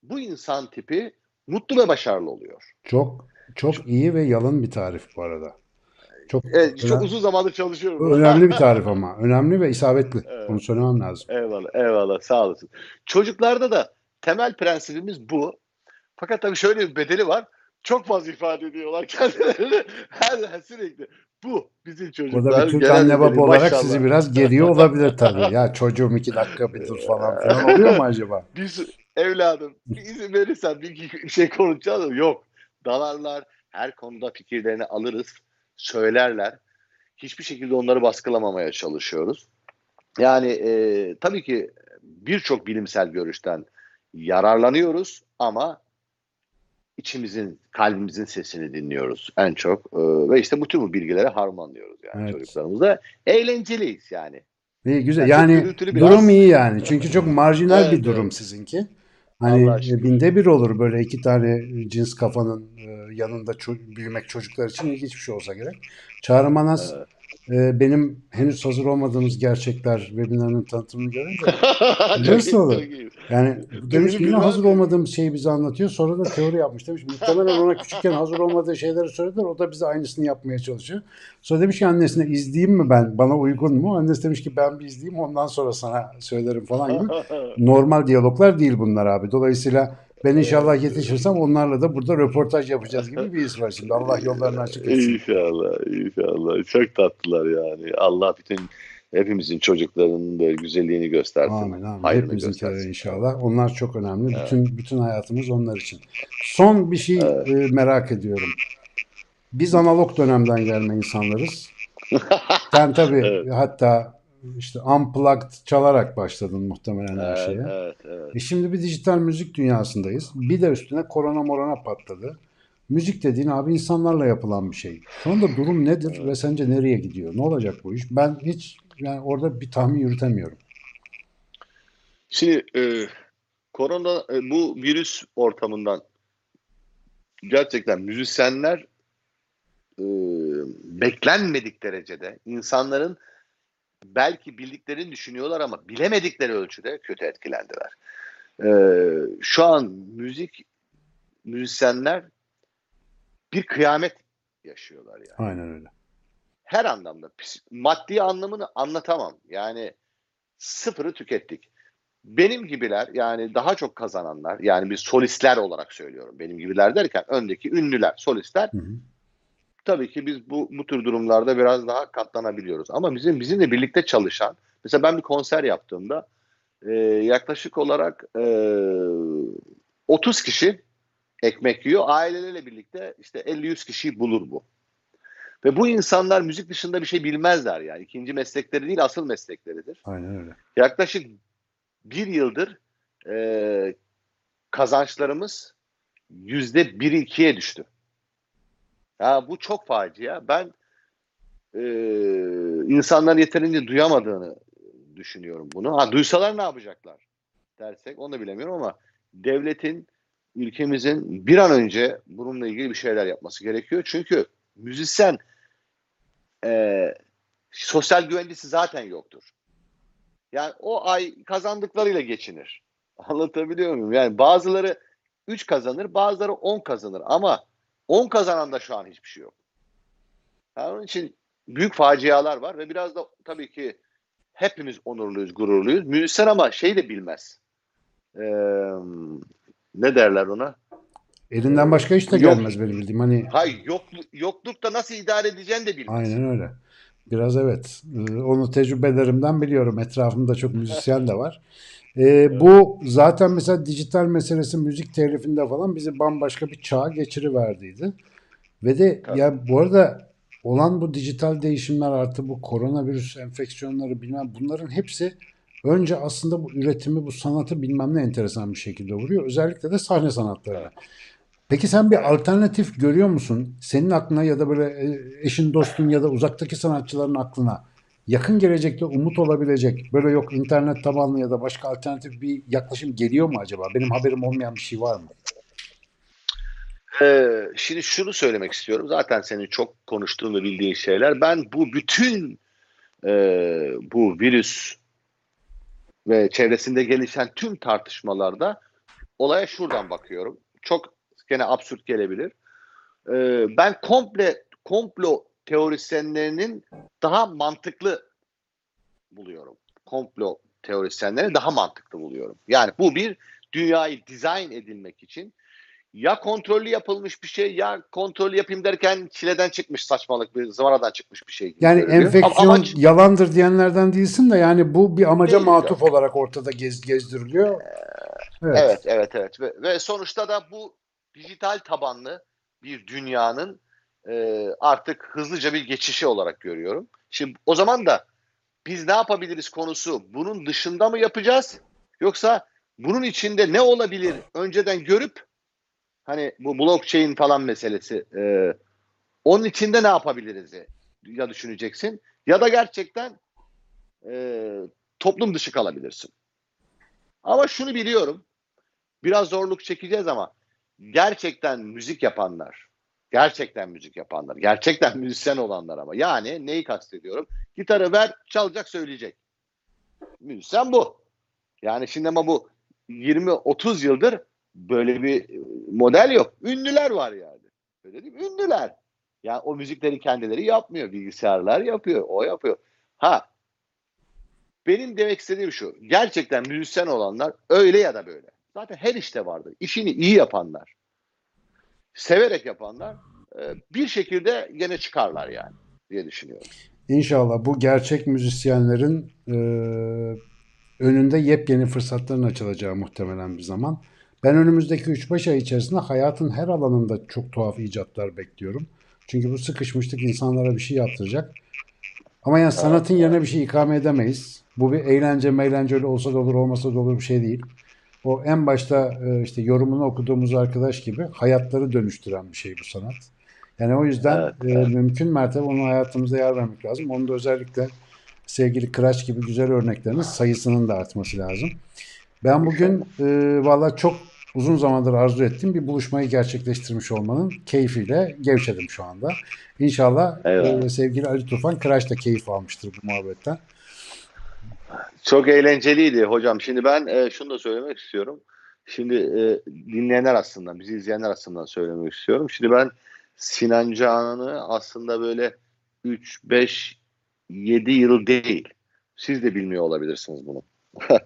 Bu insan tipi mutlu ve başarılı oluyor.
Çok çok iyi ve yalın bir tarif bu arada. Çok
Evet, çok uzun zamandır çalışıyorum.
önemli bir tarif ama. Önemli ve isabetli.
Evet.
Onu söylemem lazım.
Eyvallah, eyvallah. Sağ olasın. Çocuklarda da temel prensibimiz bu. Fakat tabii şöyle bir bedeli var. Çok fazla ifade ediyorlar kendilerini. Her sürekli. Bu bizim çocuklar.
Burada bir Türk anne baba olarak
maşallah.
sizi biraz geriyor olabilir tabii. Ya çocuğum iki dakika bir dur falan filan oluyor mu acaba?
Biz evladım izin verirsen bir şey konuşacağız. Yok. Dalarlar. Her konuda fikirlerini alırız. Söylerler. Hiçbir şekilde onları baskılamamaya çalışıyoruz. Yani e, tabii ki birçok bilimsel görüşten yararlanıyoruz ama içimizin, kalbimizin sesini dinliyoruz en çok. E, ve işte bütün bu bilgileri harmanlıyoruz yani
Evet.
çocuklarımızda. Eğlenceliyiz yani.
İyi güzel.
Yani
Yani
gürültülü biraz.
durum iyi yani. Çünkü çok marjinal
Evet,
bir durum
evet.
sizinki. Hani
şükür.
binde bir olur böyle iki tane cins kafanın e, yanında ço- büyümek çocuklar için ilginç bir şey olsa gerek. Çağrı Manas e, benim henüz hazır olmadığımız gerçekler webinarının tanıtımını görünce
iyi,
olur? Yani demiş ki yine hazır
mi?
olmadığımız şeyi bize anlatıyor. Sonra da teori yapmış demiş. Muhtemelen ona küçükken hazır olmadığı şeyleri söylediler. O da bize aynısını yapmaya çalışıyor. Sonra demiş ki annesine izleyeyim mi ben? Bana uygun mu? Annesi demiş ki ben bir izleyeyim ondan sonra sana söylerim falan gibi. Normal diyaloglar değil bunlar abi. Dolayısıyla ben inşallah yetişirsem onlarla da burada röportaj yapacağız gibi bir his var şimdi. Allah yollarını açık etsin.
İnşallah, inşallah. Çok tatlılar yani. Allah bütün hepimizin çocuklarının böyle güzelliğini göstersin.
Amin amin.
Hayrını göstersin.
inşallah. Onlar çok önemli. Bütün bütün hayatımız onlar için. Son bir şey e, merak ediyorum. Biz analog dönemden gelme insanlarız. Sen tabii
Evet.
hatta işte unplugged çalarak başladın muhtemelen her
Evet,
şeye.
evet, evet.
E şimdi bir dijital müzik dünyasındayız. Bir de üstüne korona morona patladı. Müzik dediğin abi insanlarla yapılan bir şey. Şu anda durum nedir ve sence nereye gidiyor? Ne olacak bu iş? Ben hiç yani orada bir tahmin yürütemiyorum.
Şimdi e, korona e, bu virüs ortamından gerçekten müzisyenler e, beklenmedik derecede insanların belki bildiklerini düşünüyorlar ama bilemedikleri ölçüde kötü etkilendiler. E, şu an müzik müzisyenler bir kıyamet yaşıyorlar yani
Aynen öyle.
her anlamda maddi anlamını anlatamam. Yani sıfırı tükettik. Benim gibiler yani daha çok kazananlar yani biz solistler olarak söylüyorum. Benim gibiler derken öndeki ünlüler, solistler
Hı hı.
Tabii ki biz bu bu tür durumlarda biraz daha katlanabiliyoruz. Ama bizim bizimle birlikte çalışan mesela ben bir konser yaptığımda e, yaklaşık olarak e, 30 kişi ekmek yiyor. Aileleriyle birlikte işte 50-100 kişiyi bulur bu. Ve bu insanlar müzik dışında bir şey bilmezler yani. İkinci meslekleri değil asıl meslekleridir.
Aynen öyle.
Yaklaşık bir yıldır e, kazançlarımız yüzde bir ikiye düştü. Ya bu çok facia. Ben e, insanların yeterince duyamadığını düşünüyorum bunu. Ha duysalar ne yapacaklar dersek onu da bilemiyorum ama devletin ülkemizin bir an önce bununla ilgili bir şeyler yapması gerekiyor. Çünkü müzisyen e, sosyal güvencesi zaten yoktur. Yani o ay kazandıklarıyla geçinir. Anlatabiliyor muyum? Yani bazıları 3 kazanır, bazıları 10 kazanır ama 10 kazanan da şu an hiçbir şey yok. Yani onun için büyük facialar var ve biraz da tabii ki hepimiz onurluyuz, gururluyuz. Müzisyen ama şey de bilmez. Ee, ne derler ona?
Elinden başka iş de
Yok.
gelmez benim bildiğim. Hani
Hayır, yokluk, yoklukta nasıl idare edeceğini de bilmez.
aynen öyle. Biraz evet. Onu tecrübelerimden biliyorum. Etrafımda çok müzisyen de var. Ee, bu zaten mesela dijital meselesi müzik telifinde falan bizi bambaşka bir çağa geçiriverdiydi. Ve de ya bu arada olan bu dijital değişimler artı bu koronavirüs enfeksiyonları bilmem bunların hepsi önce aslında bu üretimi bu sanatı bilmem ne enteresan bir şekilde vuruyor. Özellikle de sahne sanatlarına. Peki sen bir alternatif görüyor musun? Senin aklına ya da böyle e, eşin dostun ya da uzaktaki sanatçıların aklına yakın gelecekte umut olabilecek böyle yok internet tabanlı ya da başka alternatif bir yaklaşım geliyor mu acaba? Benim haberim olmayan bir şey var mı?
Ee, şimdi şunu söylemek istiyorum. Zaten senin çok konuştuğun ve bildiğin şeyler. Ben bu bütün e, bu virüs ve çevresinde gelişen tüm tartışmalarda olaya şuradan bakıyorum. Çok gene absürt gelebilir. Ee, ben komple komplo teorisyenlerinin daha mantıklı buluyorum. Komplo teorisyenleri daha mantıklı buluyorum. Yani bu bir dünyayı dizayn edilmek için ya kontrollü yapılmış bir şey ya kontrollü yapayım derken çileden çıkmış saçmalık bir zıvanadan çıkmış bir şey. gibi
Yani
görünüyor.
enfeksiyon
Ama amaç-
yalandır diyenlerden değilsin de yani bu bir amaca matuf olarak ortada gez, gezdiriliyor. Evet.
Evet, evet, evet. Ve, ve sonuçta da bu dijital tabanlı bir dünyanın e, artık hızlıca bir geçişi olarak görüyorum. Şimdi o zaman da biz ne yapabiliriz konusu bunun dışında mı yapacağız? Yoksa bunun içinde ne olabilir önceden görüp hani bu blockchain falan meselesi e, onun içinde ne yapabiliriz ya düşüneceksin ya da gerçekten e, toplum dışı kalabilirsin. Ama şunu biliyorum biraz zorluk çekeceğiz ama gerçekten müzik yapanlar, gerçekten müzik yapanlar, gerçekten müzisyen olanlar ama yani neyi kastediyorum? Gitarı ver, çalacak, söyleyecek. Müzisyen bu. Yani şimdi ama bu 20-30 yıldır böyle bir model yok. Ünlüler var yani. Öyle değil mi? Ünlüler. Yani o müzikleri kendileri yapmıyor. Bilgisayarlar yapıyor. O yapıyor. Ha benim demek istediğim şu. Gerçekten müzisyen olanlar öyle ya da böyle. Zaten her işte vardır. İşini iyi yapanlar, severek yapanlar e, bir şekilde gene çıkarlar yani diye düşünüyorum.
İnşallah bu gerçek müzisyenlerin e, önünde yepyeni fırsatların açılacağı muhtemelen bir zaman. Ben önümüzdeki 3-5 ay içerisinde hayatın her alanında çok tuhaf icatlar bekliyorum. Çünkü bu sıkışmışlık insanlara bir şey yaptıracak. Ama yani sanatın yerine bir şey ikame edemeyiz. Bu bir eğlence meğlence öyle olsa da olur olmasa da olur bir şey değil. O en başta e, işte yorumunu okuduğumuz arkadaş gibi hayatları dönüştüren bir şey bu sanat. Yani o yüzden
Evet,
e, mümkün mertebe onun hayatımızda yer vermek lazım. Onu da özellikle sevgili Kıraç gibi güzel örneklerin sayısının da artması lazım. Ben bugün e, valla çok uzun zamandır arzu ettiğim bir buluşmayı gerçekleştirmiş olmanın keyfiyle gevşedim şu anda. İnşallah
Eyvallah.
e, sevgili Ali Tufan Kıraç da keyif almıştır bu muhabbetten.
Çok eğlenceliydi hocam. Şimdi ben e, şunu da söylemek istiyorum. Şimdi e, dinleyenler aslında, bizi izleyenler aslında söylemek istiyorum. Şimdi ben Sinan Canan'ı aslında böyle 3, 5, 7 yıl değil. Siz de bilmiyor olabilirsiniz bunu.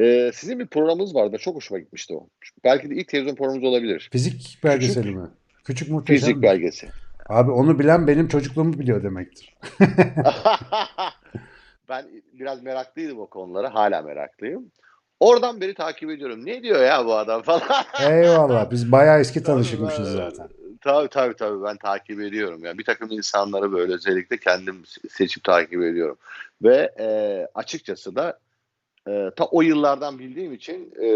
E, sizin bir programınız vardı. Çok hoşuma gitmişti o. Belki de ilk televizyon programımız olabilir.
Fizik belgeseli mi? Küçük muhteşem.
Fizik
mi?
belgesi.
Abi onu bilen benim çocukluğumu biliyor demektir.
ben biraz meraklıydım o konulara. Hala meraklıyım. Oradan beri takip ediyorum. Ne diyor ya bu adam falan.
Eyvallah. Biz bayağı eski tanışıkmışız zaten.
Tabii tabii tabii ben takip ediyorum. Yani bir takım insanları böyle özellikle kendim seçip takip ediyorum. Ve e, açıkçası da e, ta o yıllardan bildiğim için e,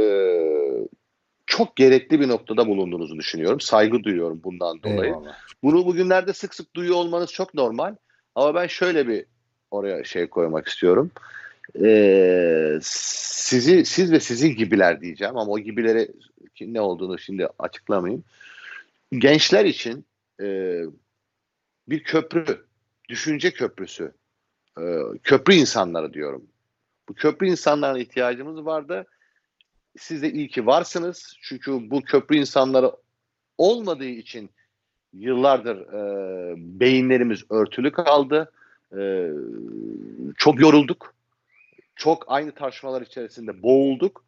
çok gerekli bir noktada bulunduğunuzu düşünüyorum. Saygı duyuyorum bundan dolayı.
Eyvallah.
Bunu bugünlerde sık sık duyuyor olmanız çok normal. Ama ben şöyle bir oraya şey koymak istiyorum. Ee, sizi siz ve sizin gibiler diyeceğim ama o gibileri ne olduğunu şimdi açıklamayayım. Gençler için e, bir köprü, düşünce köprüsü, e, köprü insanları diyorum. Bu köprü insanlarına ihtiyacımız vardı. Siz de iyi ki varsınız. Çünkü bu köprü insanları olmadığı için yıllardır e, beyinlerimiz örtülü kaldı. E, çok yorulduk. Çok aynı tartışmalar içerisinde boğulduk.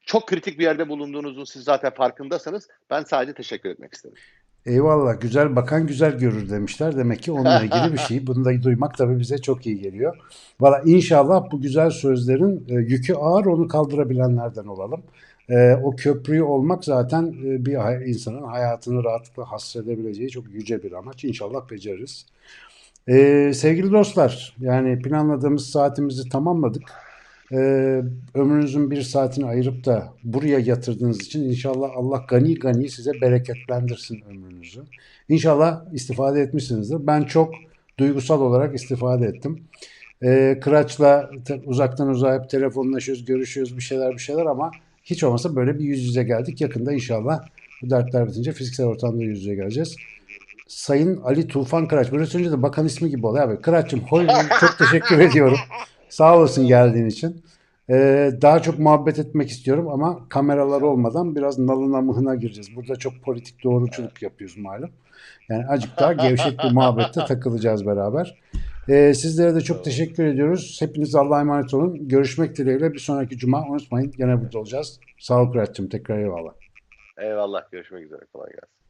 Çok kritik bir yerde bulunduğunuzun siz zaten farkındasınız. Ben sadece teşekkür etmek istedim.
Eyvallah. Güzel bakan güzel görür demişler. Demek ki onunla ilgili bir şey. Bunu da duymak tabii bize çok iyi geliyor. Valla inşallah bu güzel sözlerin e, yükü ağır onu kaldırabilenlerden olalım. E, o köprüyü olmak zaten e, bir insanın hayatını rahatlıkla hasredebileceği çok yüce bir amaç. İnşallah beceririz. E, sevgili dostlar, yani planladığımız saatimizi tamamladık. E, ömrünüzün bir saatini ayırıp da buraya yatırdığınız için inşallah Allah gani gani size bereketlendirsin ömrünüzü. İnşallah istifade etmişsinizdir. Ben çok duygusal olarak istifade ettim. E, Kıraç'la uzaktan uzağa hep telefonlaşıyoruz, görüşüyoruz bir şeyler bir şeyler ama hiç olmasa böyle bir yüz yüze geldik. Yakında inşallah bu dertler bitince fiziksel ortamda yüz yüze geleceğiz. Sayın Ali Tufan Kıraç. Böyle söyleyince de bakan ismi gibi oluyor abi. Kıraç'cığım hoy çok teşekkür ediyorum. Sağ olasın geldiğin için. Ee, daha çok muhabbet etmek istiyorum ama kameralar olmadan biraz nalına mıhına gireceğiz. Burada çok politik doğruculuk yapıyoruz malum. Yani azıcık daha gevşek bir muhabbette takılacağız beraber. Ee, sizlere de çok teşekkür ediyoruz. Hepiniz Allah'a emanet olun. Görüşmek dileğiyle bir sonraki cuma unutmayın. Gene burada olacağız. Sağ ol Kıraç'cığım. Tekrar eyvallah.
Eyvallah. Görüşmek üzere. Kolay gelsin.